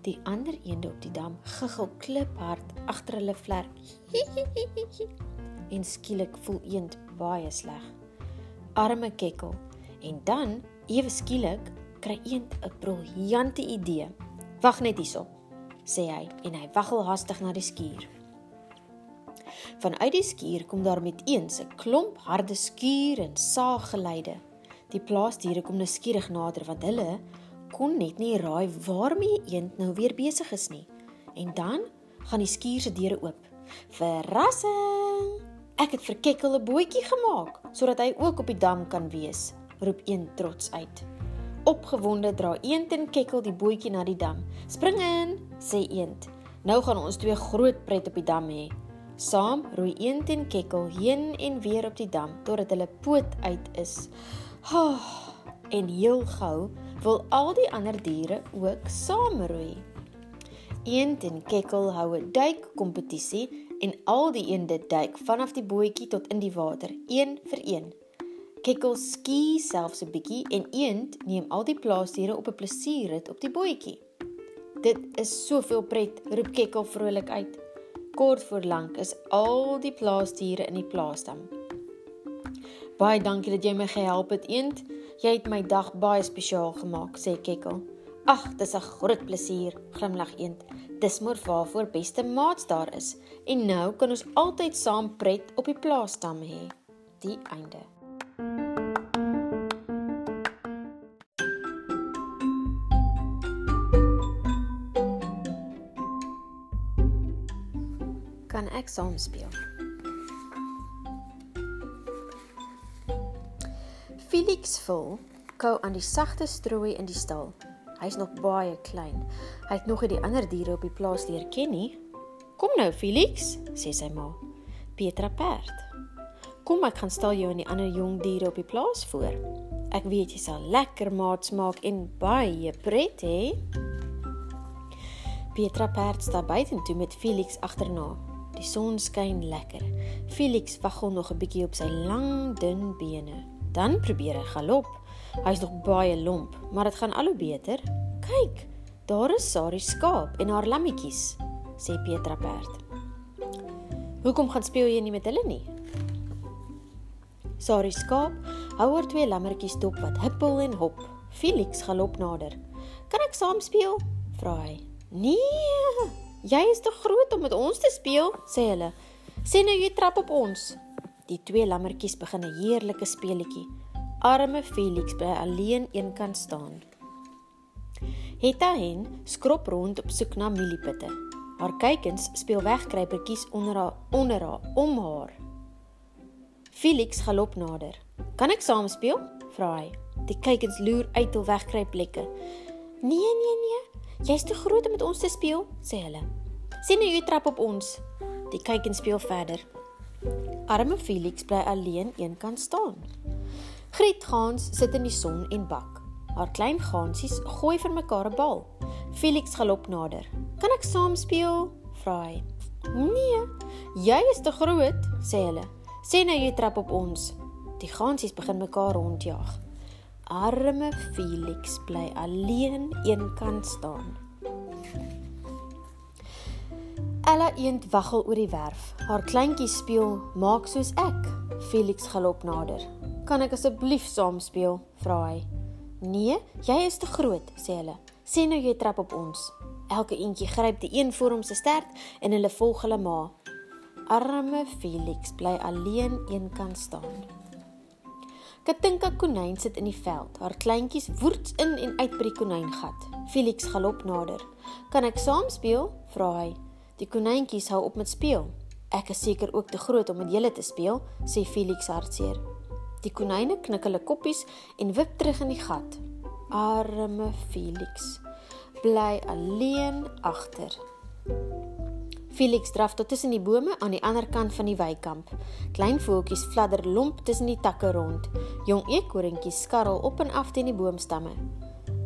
Die ander eende op die dam giggel kliphard agter hulle vlerk. [LAUGHS] en skielik voel eend baie sleg. Arme kekkel. En dan, ewe skielik, kry eend 'n briljante idee. Wag net hierso, sê hy en hy waggel hastig na die skuur. Vanuit die skuur kom daar met eens 'n klomp harde skuur en saaggeluide. Die plaasdiere kom nou skieurig nader want hulle kon net nie raai waarmee eend nou weer besig is nie. En dan gaan die skuur se deure oop. Verrassing! Ek het vir Kekkel 'n bootjie gemaak sodat hy ook op die dam kan wees, roep een trots uit. Opgewonde dra Eend en Kekkel die bootjie na die dam. "Spring in," sê Eend. "Nou gaan ons twee groot pret op die dam hê." Saam roei Eend en Kekkel heen en weer op die dam totdat hulle poot uit is. Ha! Oh, en heel gou wil al die ander diere ook saamroei. Eend en Kekkel hou 'n duikkompetisie en al die eende duik vanaf die bootjie tot in die water, een vir een. Kekkel skie selfs 'n bietjie en Eend neem al die plaasdiere op 'n plesierrit op die bootjie. Dit is soveel pret, roep Kekkel vrolik uit. Kort voor lank is al die plaasdiere in die plaasdam. Baie dankie dat jy my gehelp het, Eend. Jy het my dag baie spesiaal gemaak, sê Kekkel. Ag, dis 'n groot plesier, glimlag Eend. Dis maar waarvoor beste maats daar is. En nou kan ons altyd saam pret op die plaasdam hê. Die einde. Kan ek saam speel. Felix voel kou aan die sagte strooi in die stal. Hy's nog baie klein. Hy het nog nie die ander diere op die plaas leer ken nie. Kom nou Felix, sê sy ma. Petra perd. Kom ek gaan stel jou en die ander jong diere op die plaas voor. Ek weet jy sal lekker maats maak en baie pret hê. Petra perd staan buitentoe met Felix agterna. Die son skyn lekker. Felix waggel nog 'n bietjie op sy lang, dun bene. Dan probeer hy galop. Hy's nog baie lomp, maar dit gaan al hoe beter. Kyk, daar is Sari skaap en haar lammetjies, sê Petra perd. Hoekom gaan speel jy nie met hulle nie? Sari skaap hou haar twee lammetjies dop wat huppel en hop. Felix galop nader. "Kan ek saam speel?" vra hy. "Nee, Jy is te groot om met ons te speel, sê hulle. Sê nou jy trap op ons. Die twee lammetjies begin 'n heerlike speletjie. Arme Felix bly alleen eenkant staan. Hetta hen skrop rond op soek na mieliepitte. Haar kykens speel wegkruipertjies onder haar onder haar om haar. Felix galop nader. "Kan ek saam speel?" vra hy. Die kykens loer uit hul wegkruipplekke. "Nee, nee, nee, Jy's te groot om met ons te speel, sê hulle. Sien nou jy trap op ons. Die kyk en speel verder. Arme Felix bly alleen eenkant staan. Griet Gans sit in die son en bak. Haar klein gansies gooi vir mekaar 'n bal. Felix galop nader. "Kan ek saam speel?" vra hy. "Nee, jy is te groot," sê hulle. "Sê nou jy trap op ons." Die gansies begin mekaar rondjag. Arme Felix bly alleen eenkant staan. Ella eend waggel oor die werf. Haar kleintjies speel maak soos ek. Felix galop nader. Kan ek asseblief saam speel? vra hy. Nee, jy is te groot, sê hulle. Sê nou jy trap op ons. Elke eentjie gryp die een voor hom se stert en hulle volg hulle ma. Arme Felix bly alleen eenkant staan. Katinka konyn sit in die veld. Haar kleintjies woets in en uit by die konyngat. Felix galop nader. "Kan ek saam speel?" vra hy. Die konyntjies hou op met speel. "Ek is seker ook te groot om met julle te speel," sê Felix hartseer. Die konyne knik hulle koppies en wip terug in die gat. Arme Felix bly alleen agter. Felix draf tot tussen die bome aan die ander kant van die weikamp. Klein voeltjies fladder lomp tussen die takke rond. Jong eekorentjies skarrel op en af teen die boomstamme.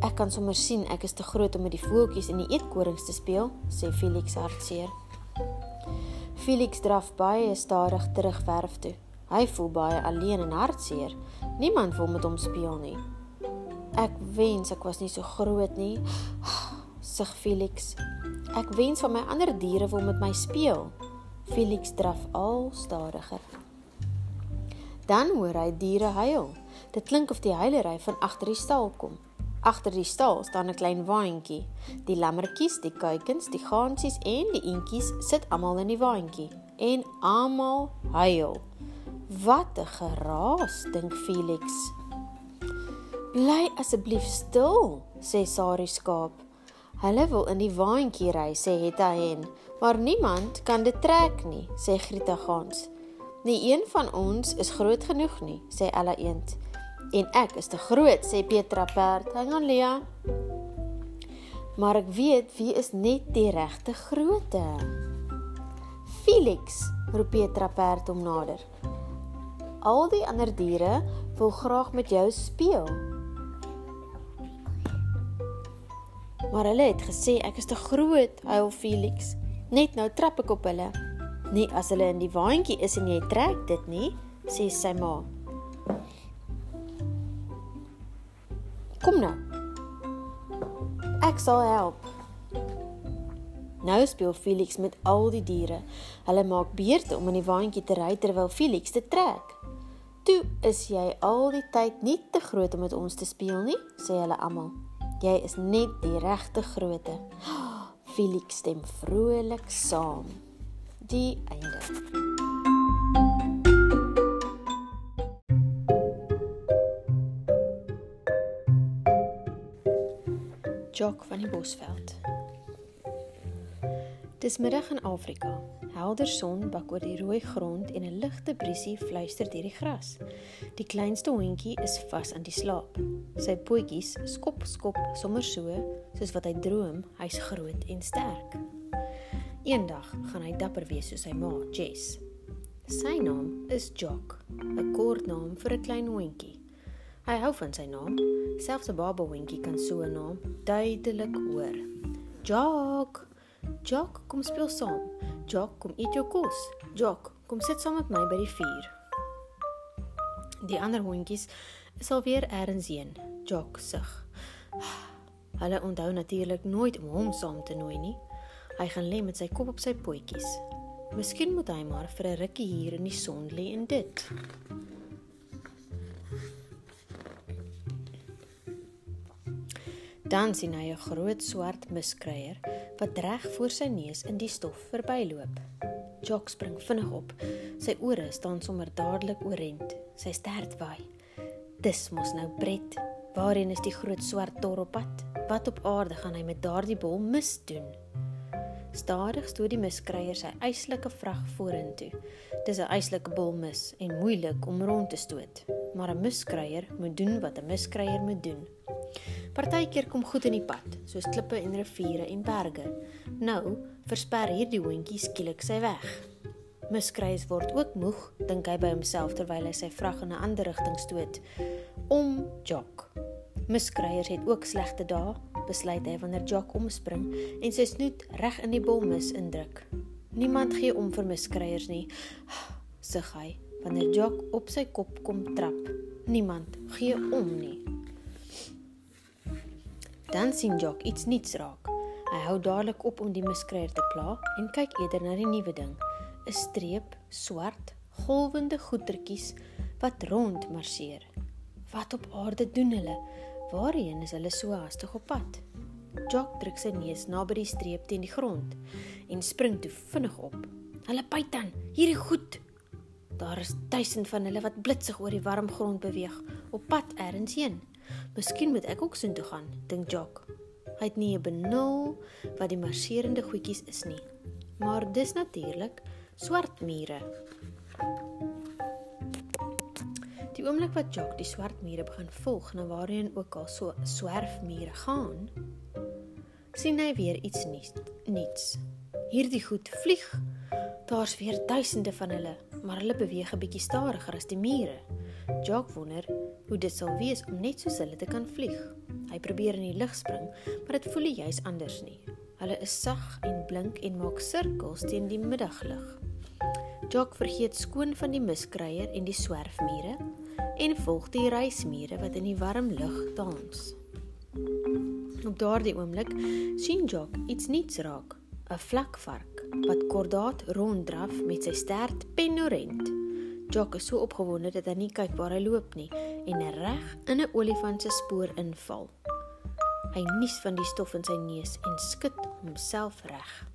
Ek kan sommer sien ek is te groot om met die voeltjies en die eetkorings te speel, sê Felix hartseer. Felix draf baie stadig terug werf toe. Hy voel baie alleen en hartseer. Niemand wil met hom speel nie. Ek wens ek was nie so groot nie, sug Felix. Ek wens van my ander diere wil met my speel. Felix draf al stadiger. Dan hoor hy diere huil. Dit klink of die huilery van agter die stal kom. Agter die stal staan 'n klein waantjie. Die lammetjies, die kuikens, die gansies en die eentjies sit almal in die waantjie en almal huil. Wat 'n geraas, dink Felix. Bly asseblief stil, sê Sari skaap. Hulle wil in die waantjie ry, sê Hetta hen, maar niemand kan dit trek nie, sê Grieta gans. Nie een van ons is groot genoeg nie, sê Ella eend. En ek is te groot, sê Petra perd. Hang aan Lia. Maar ek weet wie is net die regte grootte. Felix, roep Petra perd om nader. Al die ander diere wil graag met jou speel. Maar hulle het gesê ek is te groot, huil Felix. Net nou trap ek op hulle. Nee, as hulle in die waantjie is en jy trek dit nie, sê sy ma. Kom nou. Ek sal help. Nou speel Felix met al die diere. Hulle maak beurte om in die waantjie te ry terwyl Felix dit trek. "Toe is jy al die tyd nie te groot om met ons te speel nie," sê hulle almal. "Jy is net die regte grootte." [GASPS] Felix stem vrolik saam. Die einde. Jock van die Bosveld. Dis middag in Afrika. Helder son bak oor die rooi grond en 'n ligte briesie fluister deur die gras. Die kleinste hondjie is vas aan die slaap. Sy pootjies skop skop sommer so soos wat hy droom hy's groot en sterk. Eendag gaan hy dapper wees soos sy ma, Jess. Sy naam is Jock, 'n kort naam vir 'n klein hondjie. Hy hou van sy naam. Selfs 'n baba hondjie kan so 'n naam duidelik hoor. Jock Jock, kom speel saam. Jock, kom eet jou kos. Jock, kom sit saam met my by die vuur. Die ander hondjies is alweer eers heen. Jock sug. Hulle onthou natuurlik nooit om hom saam te nooi nie. Hy gaan lê met sy kop op sy potjies. Miskien moet hy maar vir 'n rukkie hier in die son lê en dit. Dan sien hy 'n groot swart miskruier wat reg voor sy neus in die stof verbyloop. Jock spring vinnig op. Sy ore staan sommer dadelik oorent. Sy stert waai. Dis mos nou Bret. Waarheen is die groot swart tor op pad? Wat op aarde gaan hy met daardie bol mis doen? Stadig stoot die miskruier sy eislike vrag vorentoe. Dis 'n eislike bol mis en moeilik om rond te stoot, maar 'n miskruier moet doen wat 'n miskruier moet doen. Partykeer kom goed in die pad, soos klippe en riviere en berge. Nou versper hierdie hondjie skielik sy weg. Miskruis word ook moeg, dink hy by homself terwyl hy sy vrag in 'n ander rigting stoot. Om Jock. Miskruiers het ook slegte dae, besluit hy wanneer Jock omspring en sy snoet reg in die bolmis indruk. Niemand gee om vir miskruiers nie, sug hy wanneer Jock op sy kop kom trap. Niemand gee om nie. Dan sien Jock iets niets raak. Hy hou dadelik op om die miskruier te pla en kyk eerder na die nuwe ding, 'n streep swart, golwende goetertjies wat rond marseer. Wat op aarde doen hulle? Waarheen is hulle so haastig op pad? Jock druk sy neus naby die streep teen die grond en spring toe vinnig op. Hulle byt dan, hierdie goed. Daar is duisend van hulle wat blitsig oor die warm grond beweeg, op pad ergens heen. Miskien moet ek ook soontoe gaan, dink Jock. Hy het nie 'n benul wat die marserende goedjies is nie. Maar dis natuurlik swart mure. Die oomblik wat Jock die swart mure begin volg na waarheen ook al so swerf mure gaan, sien hy weer iets nuuts. Hierdie goed vlieg. Daar's weer duisende van hulle, maar hulle beweeg 'n bietjie stadiger as die mure. Jock wonder hoe dit sal wees om net soos hulle te kan vlieg. Hy probeer in die lug spring, maar dit voel juis anders nie. Hulle is sag en blink en maak sirkels teen die middaglig. Jock vergeet skoon van die miskruier en die swerfmure en volg die reismure wat in die warm lug dans. Op daardie oomblik sien Jock iets niets raak, 'n vlakvark wat kordaat ronddraf met sy stert penorent. Jock is so opgewonde dat hy nie kyk waar hy loop nie en reg in 'n olifant se spoor inval. Hy nies van die stof in sy neus en skud homself reg.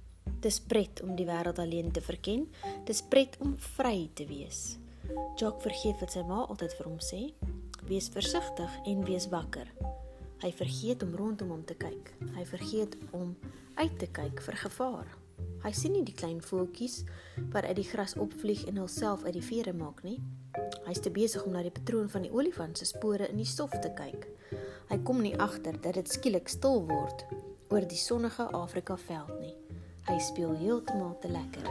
Dis pret om die wêreld alleen te verken. Dis pret om vry te wees. Jock vergeet wat sy ma altyd vir hom sê: "Wees versigtig en wees wakker." Hy vergeet om rondom hom te kyk. Hy vergeet om uit te kyk vir gevaar. Hy sien nie die klein voeltjies wat uit die gras opvlieg en hulself uit die vere maak nie. Hy's te besig om na die patroon van die olifant se spore in die stof te kyk. Hy kom nie agter dat dit skielik stil word oor die sonnige Afrika veld nie. Hy speel heeltemal te lekker.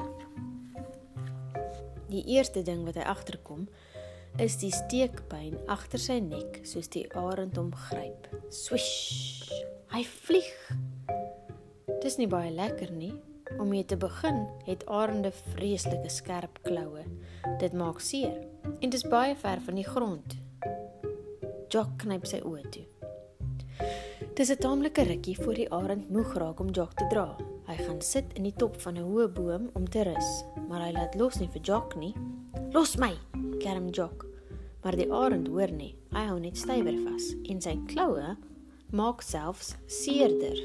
Die eerste ding wat hy agterkom is die steekpyn agter sy nek soos die arend hom gryp. Swish! Hy vlieg Dis nie baie lekker nie. Om mee te begin, het arende vreeslike skerp kloue. Dit maak seer en dit is baie ver van die grond. Jock knyp sy oë toe. Dis 'n taamlike rukkie voor die arend moeg raak om Jock te dra. Hy gaan sit in die top van 'n hoë boom om te rus, maar hy laat los nie vir Jock nie. "Los my!" kerm Jock. Maar die arend hoor nie. Hy hou net stywer vas en sy kloue maak selfs seerder.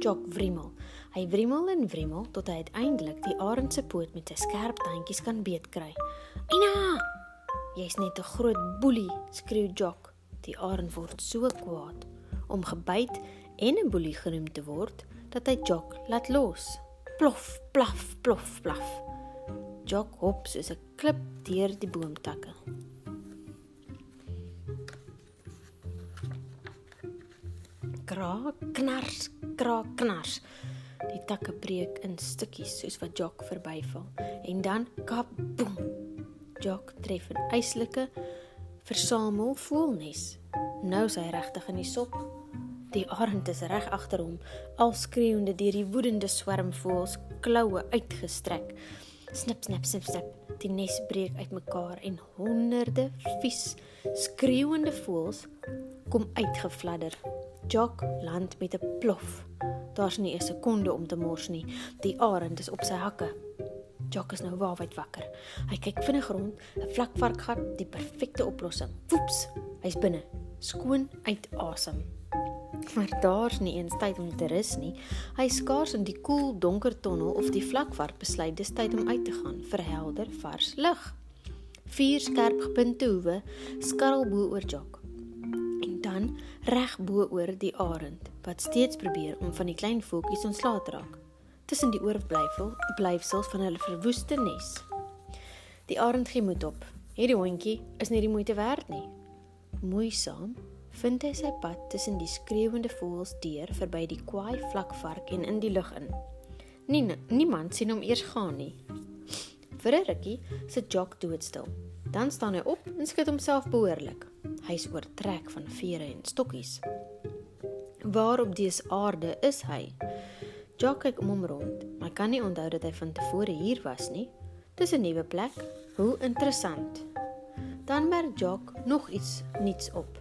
Jock wrimmel. Hy wrimmel en wrimmel tot hy uiteindelik die arend se poot met sy skerp tandjies kan beetkry. "Ina! Jy's net 'n groot boelie," skreeu Jock. Die arend word so kwaad om gebyt en 'n boelie genoem te word dat hy Jock laat los. Plof, plaf, plof, plaf. Jock hop soos 'n klip deur die boomtakke. Kraak knars kraak knars die takke breek in stukkies soos wat Jock verbyval. En dan kap boem. Jock tref 'n eislike versamel voelnes. Nou is hy regtig in die sop. Die arend is reg agter hom al skreeuende deur die woedende swerm voels kloue uitgestrek. Snip snip snip snip. Die nes breek uitmekaar en honderde vies skreeuende voels kom uitgevladder Jock land met 'n plof. Daar's nie 'n sekonde om te mors nie. Die arend is op sy hakke. Jock is nou waarwyd wakker. Hy kyk vinnig rond, 'n vlakvarkgat, die perfekte oplossing. Woeps, hy's binne, skoon uit asem. Maar daar's nie eens tyd om te rus nie. Hy skaars in die koel donker tonnel of die vlakvark besluit dis tyd om uit te gaan vir helder vars lug. Vier skerp gepunte hoewe skarrel bo oor Jock dan reg bo oor die arend wat steeds probeer om van die klein voeltjies ontslae te raak tussen die oorblyfsel blyfsels van hulle verwoeste nes. Die arend gee moed op. Hierdie hondjie is nie die moeite werd nie. Moeisaam vind hy sy pad tussen die skreeuende voëls deur verby die kwaai vlakvark en in die lug in. Nie niemand sien hom eers gaan nie. Vir 'n rukkie sit Jock doodstil. Dan staan hy op en skud homself behoorlik. Hy's oortrek van vere en stokkies. Waar op dese aarde is hy? Jock kyk om hom rond, maar kan nie onthou dat hy van tevore hier was nie. Dis 'n nuwe plek. Hoe interessant. Dan merk Jock nog iets niets op.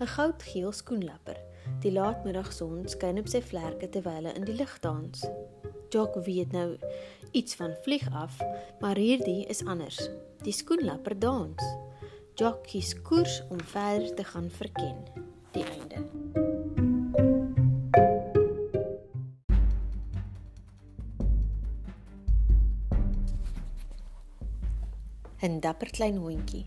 'n Goudgeel skoenlapper. Die laatmiddagson skyn op sy vlerke terwyl hy in die lug dans. Jock weet nou iets van vlieg af, maar hierdie is anders. Die skoenlapper dans. Jock kies koers om verder te gaan verken. Die einde. En dapper klein hondjie.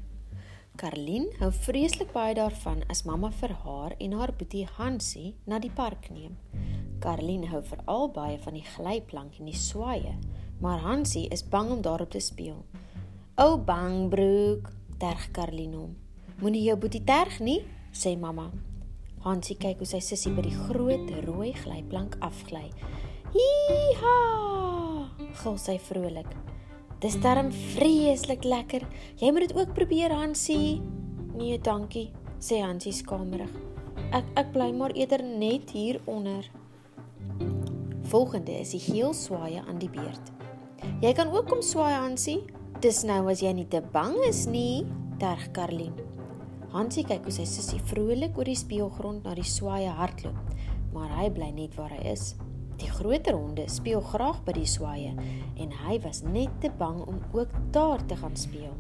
Karlien hou vreeslik baie daarvan as mamma vir haar en haar boetie Hansie na die park neem. Karlien hou veral baie van die glyplank en die swaaye, maar Hansie is bang om daarop te speel. "O bang broek," terg Karlien hom. "Moenie jou boetie terg nie," sê mamma. Hansie kyk hoe sy sussie by die groot rooi glyplank afgly. "Hi-ha!" gil sy vrolik. "Dis darm vreeslik lekker. Jy moet dit ook probeer, Hansie." "Nee, dankie," sê Hansie skamerig. "Ek ek bly maar eerder net hier onder." Volgende is die geel swaaye aan die beurt. Jy kan ook kom swaai, Hansie. Dis nou as jy nie te bang is nie, terg Karlien. Hansie kyk hoe sy sussie vrolik oor die speelgrond na die swaaye hardloop, maar hy bly net waar hy is. Die groter honde speel graag by die swaaye en hy was net te bang om ook daar te gaan speel.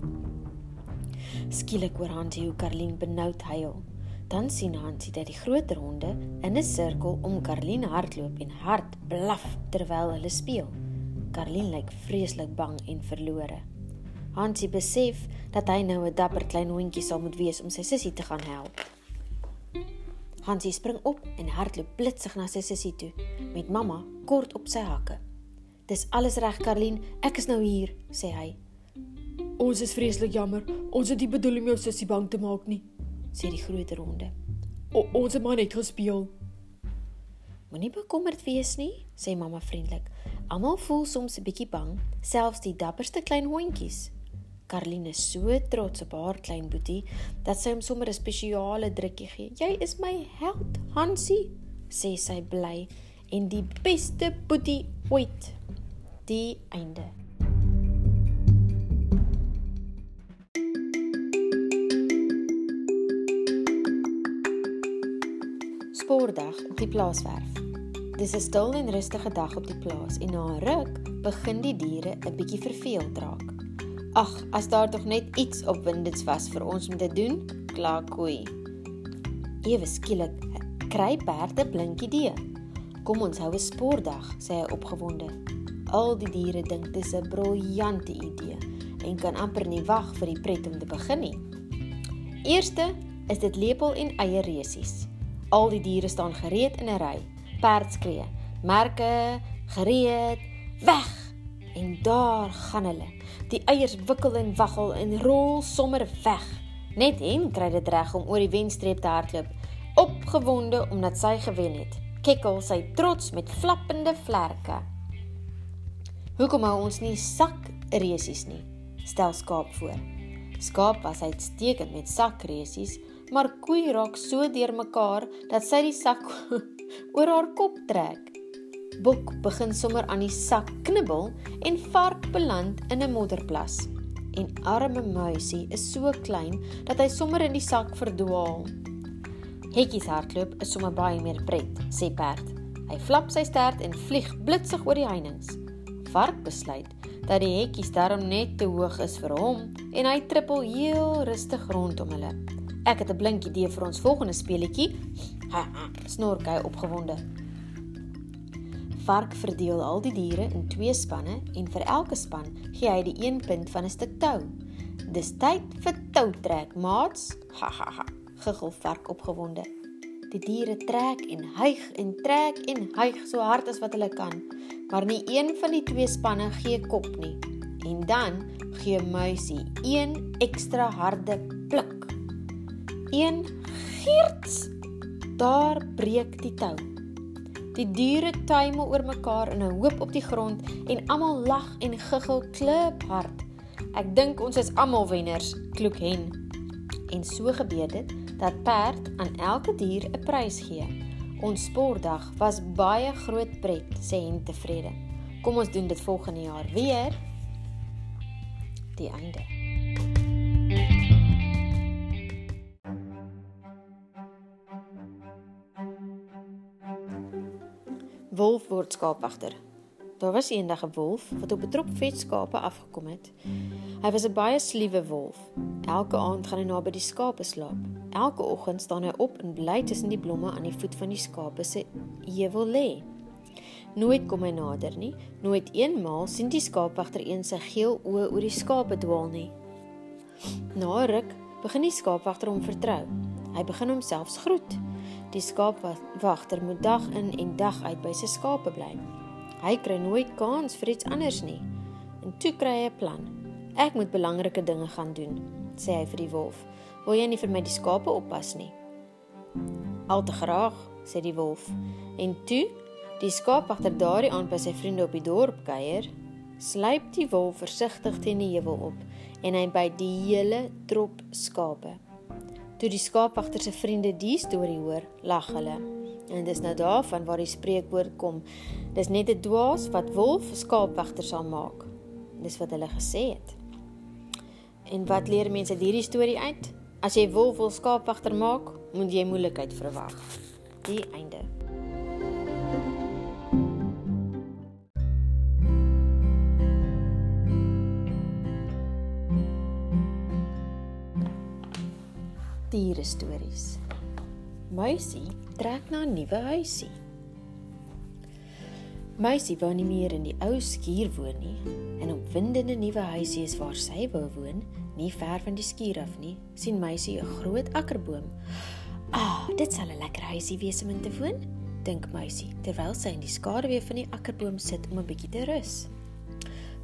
Skielik hoor Hansie hoe Karlien benoud huil. Dan sien Hansie dat die groter honde in 'n sirkel om Karlien hardloop en hard blaf terwyl hulle speel. Karlien lyk vreeslik bang en verlore. Hansie besef dat hy nou 'n dapper klein hondjie sal moet wees om sy sussie te gaan help. Hansie spring op en hardloop blitsig na sy sussie toe met mamma kort op sy hakke. "Dis alles reg, Karlien, ek is nou hier," sê hy. "Ons is vreeslik jammer. Ons het nie bedoel om jou sussie bang te maak nie," sê die groter honde. O, ons het maar net gespeel. Moenie bekommerd wees nie, sê mamma vriendelik. Almal voel soms 'n bietjie bang, selfs die dapperste klein hondjies. Karline is so trots op haar klein boetie dat sy hom sommer 'n spesiale drukkie gee. "Jy is my held, Hansie," sê sy bly en die beste boetie ooit. Die einde. Spoordag op die plaaswerf. Dis 'n stil en rustige dag op die plaas en na 'n ruk begin die diere 'n bietjie verveeld raak. Ag, as daar tog net iets opwindends was vir ons om te doen, kla koei. Ewe skielik kry Bert 'n blink idee. Kom ons hou 'n spoordag, sê hy opgewonde. Al die diere dink dis 'n briljante idee en kan amper nie wag vir die pret om te begin nie. Eerste is dit lepel en eie resies. Al die diere staan gereed in 'n ry. Perd skree: "Merke, gereed, weg!" En daar gaan hulle. Die eiers wikkel en waggel en rol sommer weg. Net hen kry dit reg om oor die wenstreep te hardloop, opgewonde omdat sy gewen het. Kekkel sy trots met flappende vlerke. Hoekom hou ons nie sak resies nie? Stel skaap voor. Skaap was uitstekend met sakresies, maar koei raak so deurmekaar dat sy die sak [LAUGHS] oor haar kop trek. Bok begin sommer aan die sak knibbel en vark beland in 'n modderplas. En arme muisie is so klein dat hy sommer in die sak verdwaal. Hekkie se hardloop is sommer baie meer pret, sê perd. Hy flap sy stert en vlieg blitsig oor die heininge. Vark besluit dat die hekkies daarom net te hoog is vir hom en hy trippel heel rustig rondom hulle. Ek het 'n blink idee vir ons volgende speletjie. [LAUGHS] Snork hy opgewonde. Vark verdeel al die diere in twee spanne en vir elke span gee hy die een punt van 'n stuk tou. Dis tyd vir toutrek, maats. Ha ha ha. Giggel Vark opgewonde. Die diere trek en hyg en trek en hyg so hard as wat hulle kan, maar nie een van die twee spanne gee kop nie. En dan gee Muisie een ekstra harde pluk. Een gierts. Daar breek die tou. Die diere tuimel oor mekaar in 'n hoop op die grond en almal lag en giggel kliphard. Ek dink ons is almal wenners, kloek hen. En so gebeur dit dat perd aan elke dier 'n prys gee. Ons sportdag was baie groot pret, sê hen tevrede. Kom ons doen dit volgende jaar weer. Die einde. Wolf word skaapwagter. Daar was eendag 'n wolf wat op 'n trop vet skape afgekom het. Hy was 'n baie sliewe wolf. Elke aand gaan hy na by die skape slaap. Elke oggend staan hy op en bly tussen die blomme aan die voet van die skape se heuwel lê. Nooit kom hy nader nie. Nooit eenmaal sien die skaapwagter een sy geel oë oor die skape dwaal nie. Na ruk begin die skaapwagter hom vertrou. Hy begin homself groet. Die skaapwagter moet dag in en dag uit by sy skape bly. Hy kry nooit kans vir iets anders nie. En toe kry hy 'n plan. Ek moet belangrike dinge gaan doen, sê hy vir die wolf. Wil jy nie vir my die skape oppas nie? Al te graag, sê die wolf. En toe die skaapwagter daardie aand by sy vriende op die dorp kuier, sluip die wolf versigtig teen die heuwel op en hy by die hele trop skape. Toe die skaapwagter se vriende die storie hoor, lag hulle. En dis nou daarvan waar die spreekwoord kom. Dis net 'n dwaas wat wolf skaapwagter sal maak. Dis wat hulle gesê het. En wat leer mense uit hierdie storie uit? As jy wolf wil skaapwagter maak, moet jy moeilikheid verwag. Die einde. Diere stories. Muisie trek na 'n nuwe huisie. Muisie wou nie meer in die ou skuur woon nie en op windende nuwe huisie is waar sy wou woon, nie ver van die skuur af nie, sien Muisie 'n groot akkerboom. "Ah, dit sal 'n lekker huisie wees om in te woon," dink Muisie terwyl sy in die skaduwee van die akkerboom sit om 'n bietjie te rus.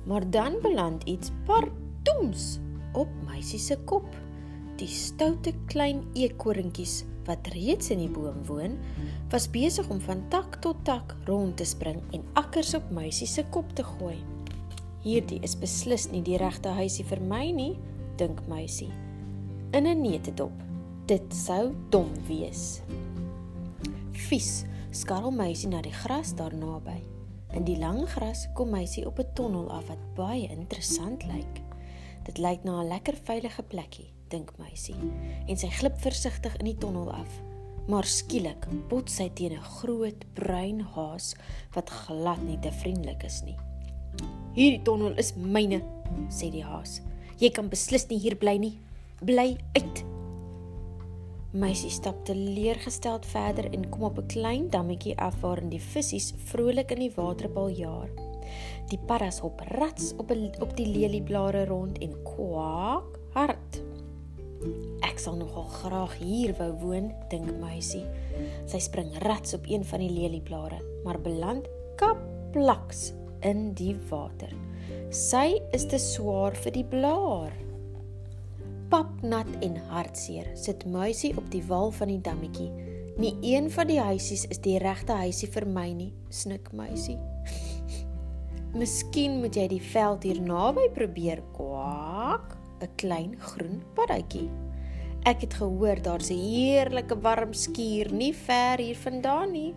Maar dan beland iets pardoems op Muisie se kop. Die stoute klein eekorntjies wat reeds in die boom woon, was besig om van tak tot tak rond te spring en akkers op muisie se kop te gooi. Hierdie is beslis nie die regte huisie vir my nie, dink muisie. In 'n neutedop. Dit sou dom wees. Vies, skarrel meisie na die gras daar naby. In die lang gras kom meisie op 'n tonnel af wat baie interessant lyk. Dit lyk na 'n lekker veilige plekkie, dink meisie, en sy glip versigtig in die tonnel af. Maar skielik bots sy teen 'n groot bruin haas wat glad nie te vriendelik is nie. "Hierdie tonnel is myne," sê die haas. "Jy kan beslis nie hier bly nie. Bly uit." Meisie stap teleurgesteld verder en kom op 'n klein dammetjie af waarin die visse vrolik in die water baljaar. Die paddas hop rats op 'n op die lelieblare rond en kwak hard. Ek sal nogal graag hier wou woon, dink Meisie. Sy spring rats op een van die lelieblare, maar beland kaplaks in die water. Sy is te swaar vir die blaar papnat en hartseer sit muisie op die wal van die dammetjie. Nie een van die huisies is die regte huisie vir my nie, snik muisie. [LAUGHS] Miskien moet jy die veld hier naby probeer kwak, 'n klein groen paddatjie. Ek het gehoor daar's 'n heerlike warm skuur nie ver hier vandaan nie.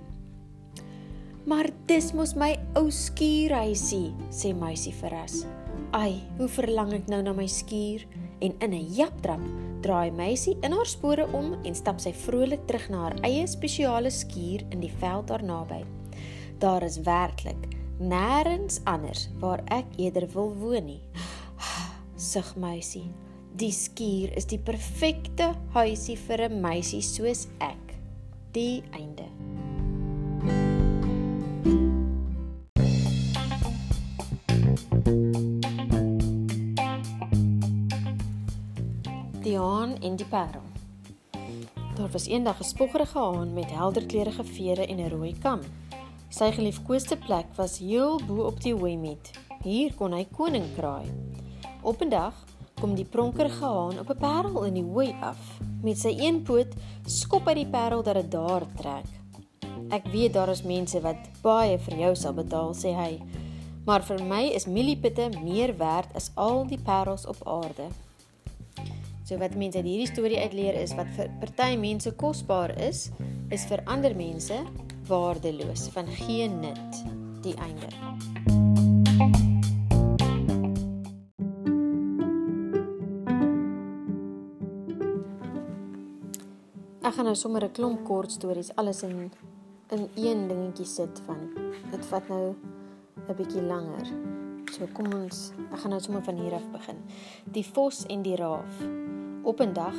Maar dis mos my ou skuurhuisie, sê muisie verras. Ai, hoe verlang ek nou na my skuur en in 'n japtrap draai Meisie in haar spore om en stap sy vrolik terug na haar eie spesiale skuur in die veld daar naby. Daar is werklik nêrens anders waar ek eerder wil woon nie. Sug Meisie, die skuur is die perfekte huisie vir 'n meisie soos ek. Die einde. Die haan en die parel. Daar was eendag 'n spoggerige haan met helderkleurige vere en 'n rooi kam. Sy geliefkoeste plek was heel bo op die hoëmet. Hier kon hy koning kraai. Op 'n dag kom die pronkerige haan op 'n parel in die hoë af. Met sy een poot skop hy die parel dat dit daar trek. Ek weet daar is mense wat baie vir jou sal betaal, sê hy. Maar vir my is mieliepitte meer werd as al die parels op aarde. So wat mense uit hierdie storie uitleer is wat vir party mense kosbaar is, is vir ander mense waardeloos, van geen nut. Die einde. Ek gaan nou sommer 'n klomp kort stories alles in in een dingetjie sit van. Dit vat nou 'n bietjie langer. So kom ons, ek gaan nou sommer van hier af begin. Die vos en die raaf. Op 'n dag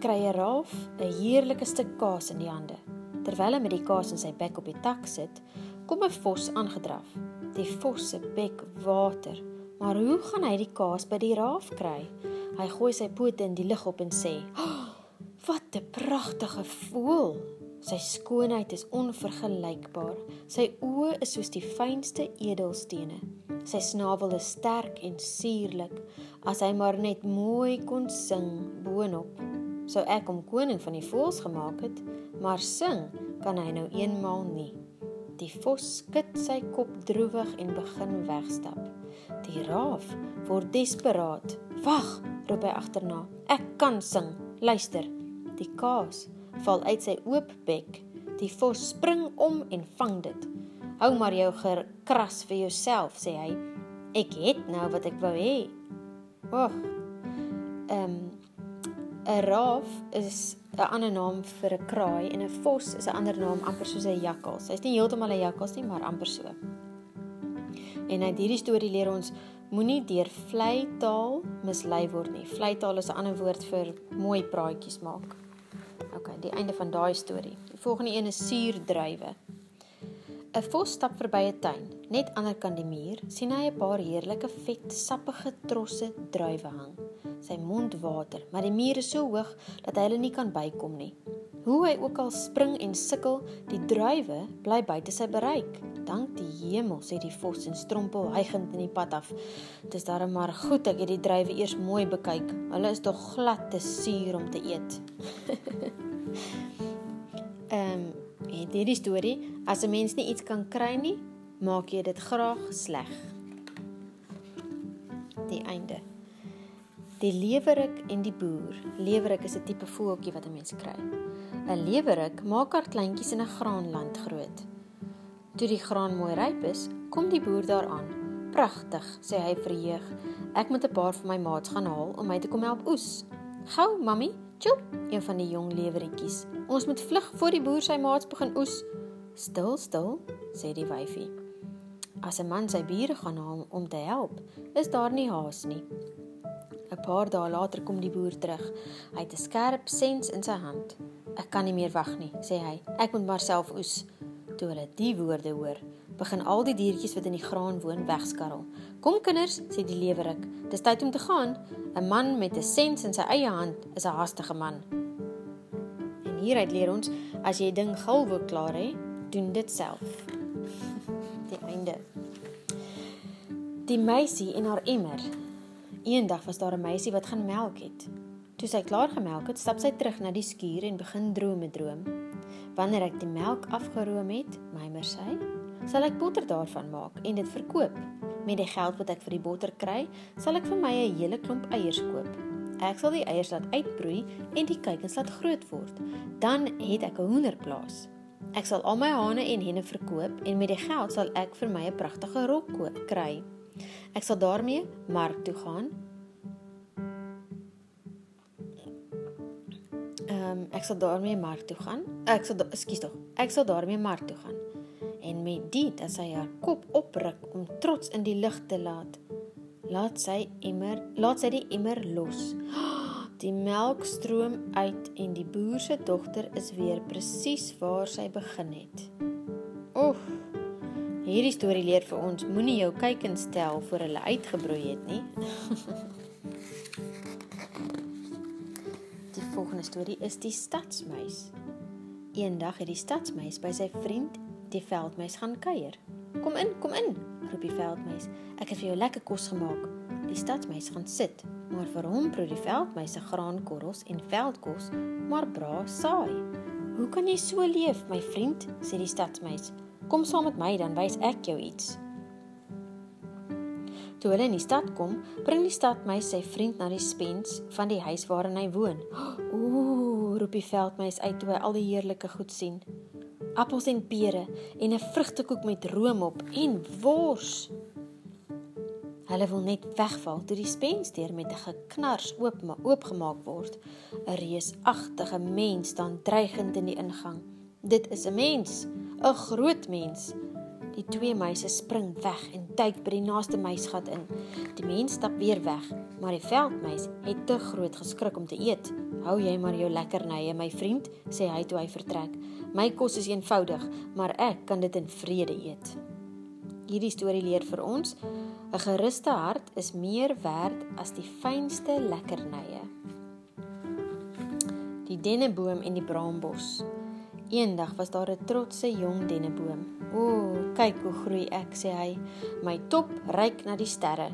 kry 'n raaf 'n heerlike stuk kaas in die hande. Terwyl hy met die kaas in sy bek op die tak sit, kom 'n vos aangedraf. Die vos se bek water. Maar hoe gaan hy die kaas by die raaf kry? Hy gooi sy pote in die lug op en sê: oh, "Wat 'n pragtige voël!" Sy skoonheid is onvergelykbaar. Sy oë is soos die fynste edelstene. Sy snavel is sterk en suurlik. As hy maar net mooi kon sing boonop, sou ek hom koning van die voëls gemaak het, maar sing kan hy nou eenmaal nie. Die vos skud sy kop droewig en begin wegstap. Die raaf word desperaat. "Wag!" roep hy agterna. "Ek kan sing. Luister." Die kaas val uit sy oop bek. Die vos spring om en vang dit. Hou maar jou gekras vir jouself, sê hy. Ek het nou wat ek wou hê. Ag. Ehm 'n raaf is 'n ander naam vir 'n kraai en 'n vos is 'n ander naam amper soos 'n jakkals. Hy's nie heeltemal 'n jakkals nie, maar amper so. En uit hierdie storie leer ons moenie deur vlei taal mislei word nie. Vlei taal is 'n ander woord vir mooi praatjies maak. OK, die einde van daai storie. Die volgende een is suurdruiwe. 'n Vos stap verby 'n tuin. Net aan die kant die muur sien hy 'n paar heerlike vet, sappige trosse druiwe hang. Sy mond water, maar die muur is so hoog dat hy hulle nie kan bykom nie. Hoe hy ook al spring en sukkel, die druiwe bly buite sy bereik. Dank die hemel, sê die vos en strompel hygend in die pad af. Dis darem maar goed ek het die druiwe eers mooi bekyk. Hulle is tog glad te suur om te eet. [LAUGHS] Ehm um, het hierdie storie, as 'n mens nie iets kan kry nie, maak jy dit graag sleg. Die einde. Die lewerik en die boer. Lewerik is 'n tipe voeltjie wat 'n mens kry. 'n Lewerik maak haar kleintjies in 'n graanland groot. Toe die graan mooi ryp is, kom die boer daaraan. "Pragtig," sê hy verheug. "Ek moet 'n paar van my maats gaan haal om my te kom help oes." "Gou, mami," chop, een van die jong leweretjies. "Ons moet vlug voor die boer sy maats begin oes." "Stil, stil," sê die wyfie. As 'n man sy bure gaan haal om te help, is daar nie haas nie. 'n Paar dae later kom die boer terug. Hy het 'n skerp sens in sy hand. "Ek kan nie meer wag nie," sê hy. "Ek moet maar self oes." Toe hulle die woorde hoor, begin al die diertjies wat in die graan woon wegskarrel. "Kom kinders," sê die lewerik. "Dis tyd om te gaan. 'n Man met 'n sens in sy eie hand is 'n haastige man." En hieruit leer ons, as jy ding gou wil klaar hê, doen dit self. [LAUGHS] Die einde. Die meisie en haar emmer. Eendag was daar 'n meisie wat gaan melk het. Toe sy klaar gemelk het, stap sy terug na die skuur en begin drome droom. Wanneer ek die melk afgeroom het, mymer sy, sal ek botter daarvan maak en dit verkoop. Met die geld wat ek vir die botter kry, sal ek vir my 'n hele klomp eiers koop. Ek sal die eiers laat uitbroei en die kuikens laat groot word. Dan het ek 'n hoenderplaas. Ek sal al my hane en henne verkoop en met die geld sal ek vir my 'n pragtige rok kry. Ek sal daarmee mark toe gaan. Ehm um, ek sal daarmee mark toe gaan. Ek sal ekskuus tog. Ek sal daarmee mark toe gaan. En met dit dat sy haar kop opruk om trots in die lug te laat, laat sy emmer, laat sy die emmer los. Die melk stroom uit en die boer se dogter is weer presies waar sy begin het. Oef. Hierdie storie leer vir ons moenie jou kyk instel voor hulle uitgebroei het nie. [LAUGHS] die volgende storie is die stadsmuis. Eendag het die stadsmuis by sy vriend die veldmuis gaan kuier. "Kom in, kom in," roep die veldmuis. "Ek het vir jou lekker kos gemaak." Die stadsmuis gaan sit maar vir hom proe die veldmuis se graankorrels en veldkos, maar bra saai. "Hoe kan jy so leef, my vriend?" sê die stadsmuis. "Kom saam met my dan wys ek jou iets." Toe hulle in die stad kom, bring die stadmuis sy vriend na die spens van die huis waarin hy woon. [GASPS] "Ooh," roep die veldmuis uit toe hy al die heerlike goed sien. "Appels en pere en 'n vrugtekoek met room op en wors." Hulle wil net wegval toe die spensdeur met 'n geknars oop oopgemaak word. 'n Reusagtige mens staan dreigend in die ingang. Dit is 'n mens, 'n groot mens. Die twee meisies spring weg en duik by die naaste muisgat in. Die mens stap weer weg, maar die veldmuis het te groot geskrik om te eet. "Hou jy maar jou lekkernye, my vriend," sê hy toe hy vertrek. "My kos is eenvoudig, maar ek kan dit in vrede eet." Hierdie storie leer vir ons 'n geruste hart is meer werd as die fynste lekkernye. Die denneboom en die braambos. Eendag was daar 'n trotse jong denneboom. "O, kyk hoe groei ek," sê hy. "My top reik na die sterre."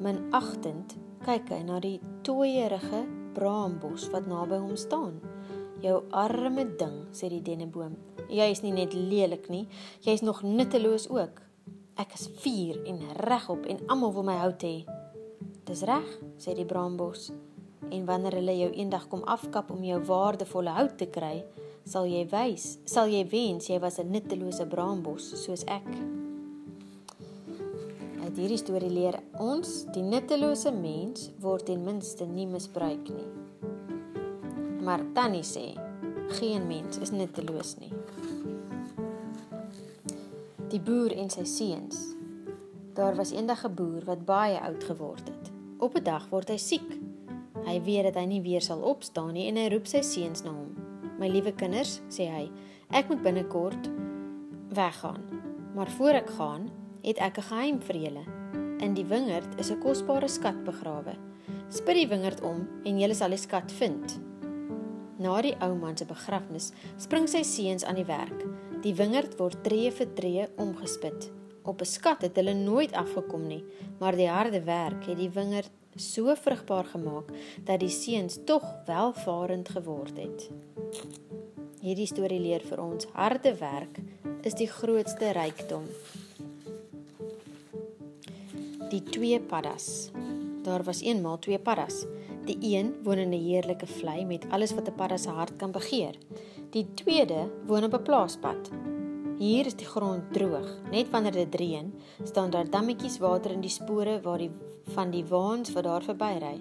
Minagtend kyk hy na die tooierige braambos wat naby hom staan. "Jou arme ding," sê die denneboom. "Jy is nie net lelik nie, jy is nog nutteloos ook." Ek is vuur en regop en almal wil my hout hê. Dis reg, sê die braambos. En wanneer hulle jou eendag kom afkap om jou waardevolle hout te kry, sal jy wys, sal jy wens jy was 'n nuttelose braambos soos ek. Uit hierdie storie leer ons, die nuttelose mens word ten minste nie misbruik nie. Maar Tannie sê, geen mens is nutteloos nie die boer en sy seuns. Daar was eendag 'n boer wat baie oud geword het. Op 'n dag word hy siek. Hy weet dat hy nie weer sal opstaan nie en hy roep sy seuns na hom. "My liewe kinders," sê hy, "ek moet binnekort weggaan. Maar voor ek gaan, het ek 'n geheim vir julle. In die wingerd is 'n kosbare skat begrawe. Spit die wingerd om en julle sal die skat vind." Na die ou man se begrafnis, spring sy seuns aan die werk. Die wingerd word tree vir tree omgespit. Op 'n skat het hulle nooit afgekom nie, maar die harde werk het die wingerd so vrugbaar gemaak dat die seuns tog welvarend geword het. Hierdie storie leer vir ons harde werk is die grootste rykdom. Die twee paddas. Daar was eenmal twee paddas. Die een woon in 'n heerlike vlei met alles wat 'n padda se hart kan begeer. Die tweede woon op 'n plaaspad. Hier is die grond droog. Net wanneer dit reën, staan daar dammetjies water in die spore waar die van die waans wat daar verbyry.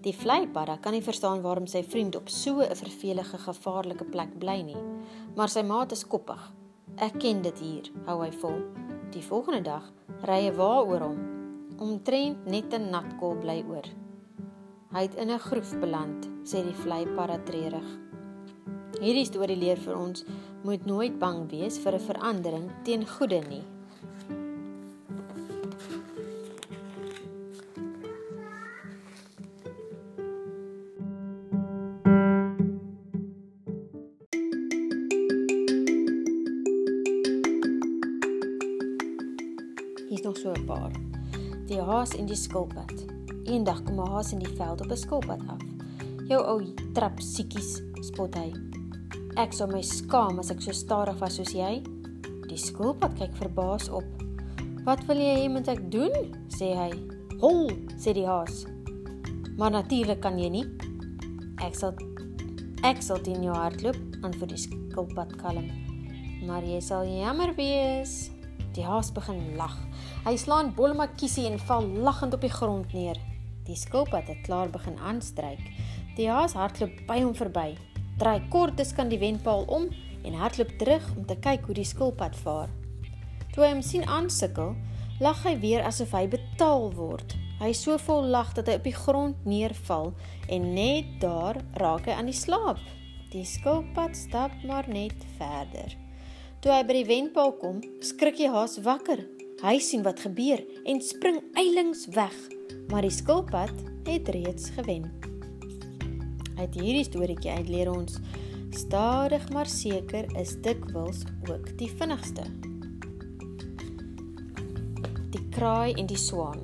Die vleipadda kan nie verstaan waarom sy vriend op so 'n vervelige, gevaarlike plek bly nie, maar sy maat is koppig. Ek ken dit hier, hou hy vol. Die volgende dag ry hy waaroor hom. Omtrent net 'n natkol bly oor. Hy het in 'n groef beland, sê die vleipadda treurig. Hierdie storie leer vir ons moet nooit bang wees vir 'n verandering teen goeie nie. Hier's nog so 'n paar. Die haas en die skilpad. Eendag kom 'n haas in die veld op 'n skilpad af. Jou ou trap siekies, spot hy. Ek sou my skaam as ek so stadig was soos jy. Die skilpad kyk verbaas op. Wat wil jy hê moet ek doen? sê hy. Hol, sê die haas. Maar natuurlik kan jy nie. Ek sal ek sal teen jou hardloop, antwoord die skilpad kalm. Maar jy sal jammer wees. Die haas begin lag. Hy slaan Bolma kiesie en val lagend op die grond neer. Die skilpad het klaar begin aanstryk. Die haas hardloop by hom verby draai kort tussen die wenpaal om en hardloop terug om te kyk hoe die skilpad vaar. Toe hy hom sien aansukkel, lag hy weer asof hy betaal word. Hy so vol lag dat hy op die grond neerval en net daar raak hy aan die slaap. Die skilpad stap maar net verder. Toe hy by die wenpaal kom, skrik hy haas wakker. Hy sien wat gebeur en spring eilings weg, maar die skilpad het reeds gewen. Uit hierdie storieetjie uit leer ons stadig maar seker is dikwels ook die vinnigste. Die kraai en die swaan.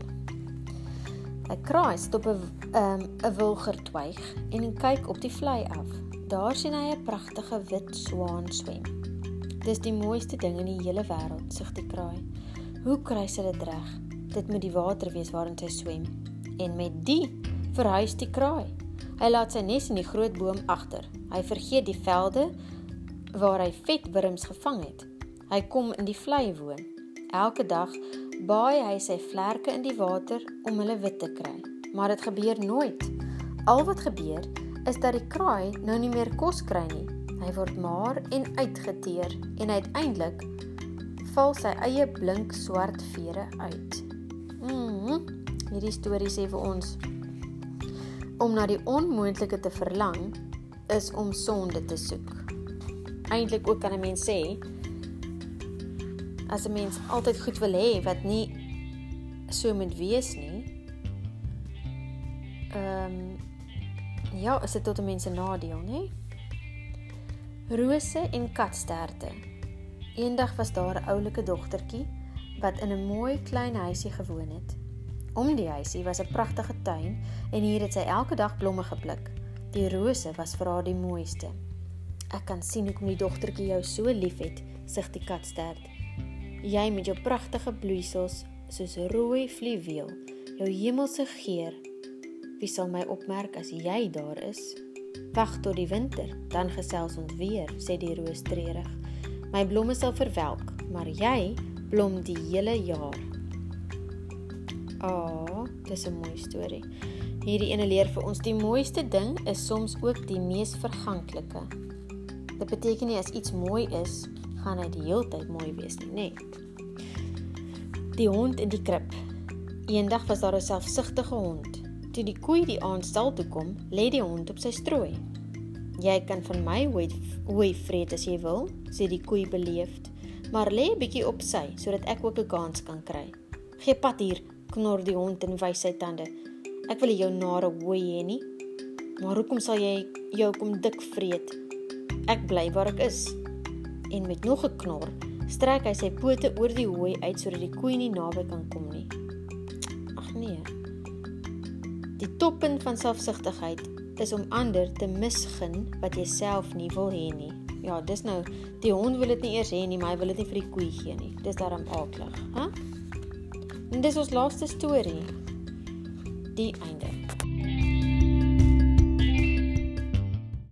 'n Kraai stop 'n 'n 'n wilgertwyg en kyk op die vlei af. Daar sien hy 'n pragtige wit swaan swem. Dis die mooiste ding in die hele wêreld, sê die kraai. Hoe kry sy dit reg? Dit moet die water wees waarin sy swem. En met die verhuis die kraai. Hy laat sy nes in die groot boom agter. Hy vergeet die velde waar hy vetwurms gevang het. Hy kom in die vlei woon. Elke dag baai hy sy vlerke in die water om hulle wit te kry. Maar dit gebeur nooit. Al wat gebeur is dat die kraai nou nie meer kos kry nie. Hy word maar en uitgeteer en uiteindelik val sy eie blink swart vere uit. Mm. Hierdie storie sê vir ons Om na die onmoontlike te verlang is om sonde te soek. Eintlik ook kan 'n mens sê as 'n mens altyd goed wil hê wat nie so moet wees nie. Ehm um, ja, is dit tot 'n mens se nadeel, nê? Rose en katsterte. Eendag was daar 'n oulike dogtertjie wat in 'n mooi klein huisie gewoon het. Om die huisie was 'n pragtige tuin en hier het sy elke dag blomme gepluk. Die rose was vir haar die mooiste. Ek kan sien hoekom die dogtertjie jou so liefhet, sug die katstert. Jy met jou pragtige bloeisels soos rooi fluweel, jou hemelse geur. Wie sal my opmerk as jy daar is? Wag tot die winter, dan gesels ons weer, sê die roos treurig. My blomme sal verwelk, maar jy blom die hele jaar. Ah, oh, dis 'n mooi storie. Hierdie ene leer vir ons die mooiste ding is soms ook die mees verganklike. Dit beteken nie as iets mooi is, gaan hy die hele tyd mooi wees nie, nê? Die hond in die krib. Eendag was daar 'n selfsugtige hond. Toe die koei die aand stal toe kom, lê die hond op sy strooi. Jy kan van my hooi vreet as jy wil, sê die koei beleefd, maar lê 'n bietjie op sy sodat ek ook 'n kans kan kry. Gee pad hier, knor die hond en wys sy tande. Ek wil jou nare hooi hê nie. Maar hoekom sal jy jou kom dik vreet? Ek bly waar ek is. En met nog 'n knor, strek hy sy pote oor die hooi uit sodat die koei nie naby kan kom nie. Ag nee. Die toppunt van selfsugtigheid is om ander te misgun wat jy self nie wil hê nie. Ja, dis nou die hond wil dit nie eers hê nie, maar hy wil dit nie vir die koei gee nie. Dis daarom aaklig, hè? En dis ons laaste storie. Die einde.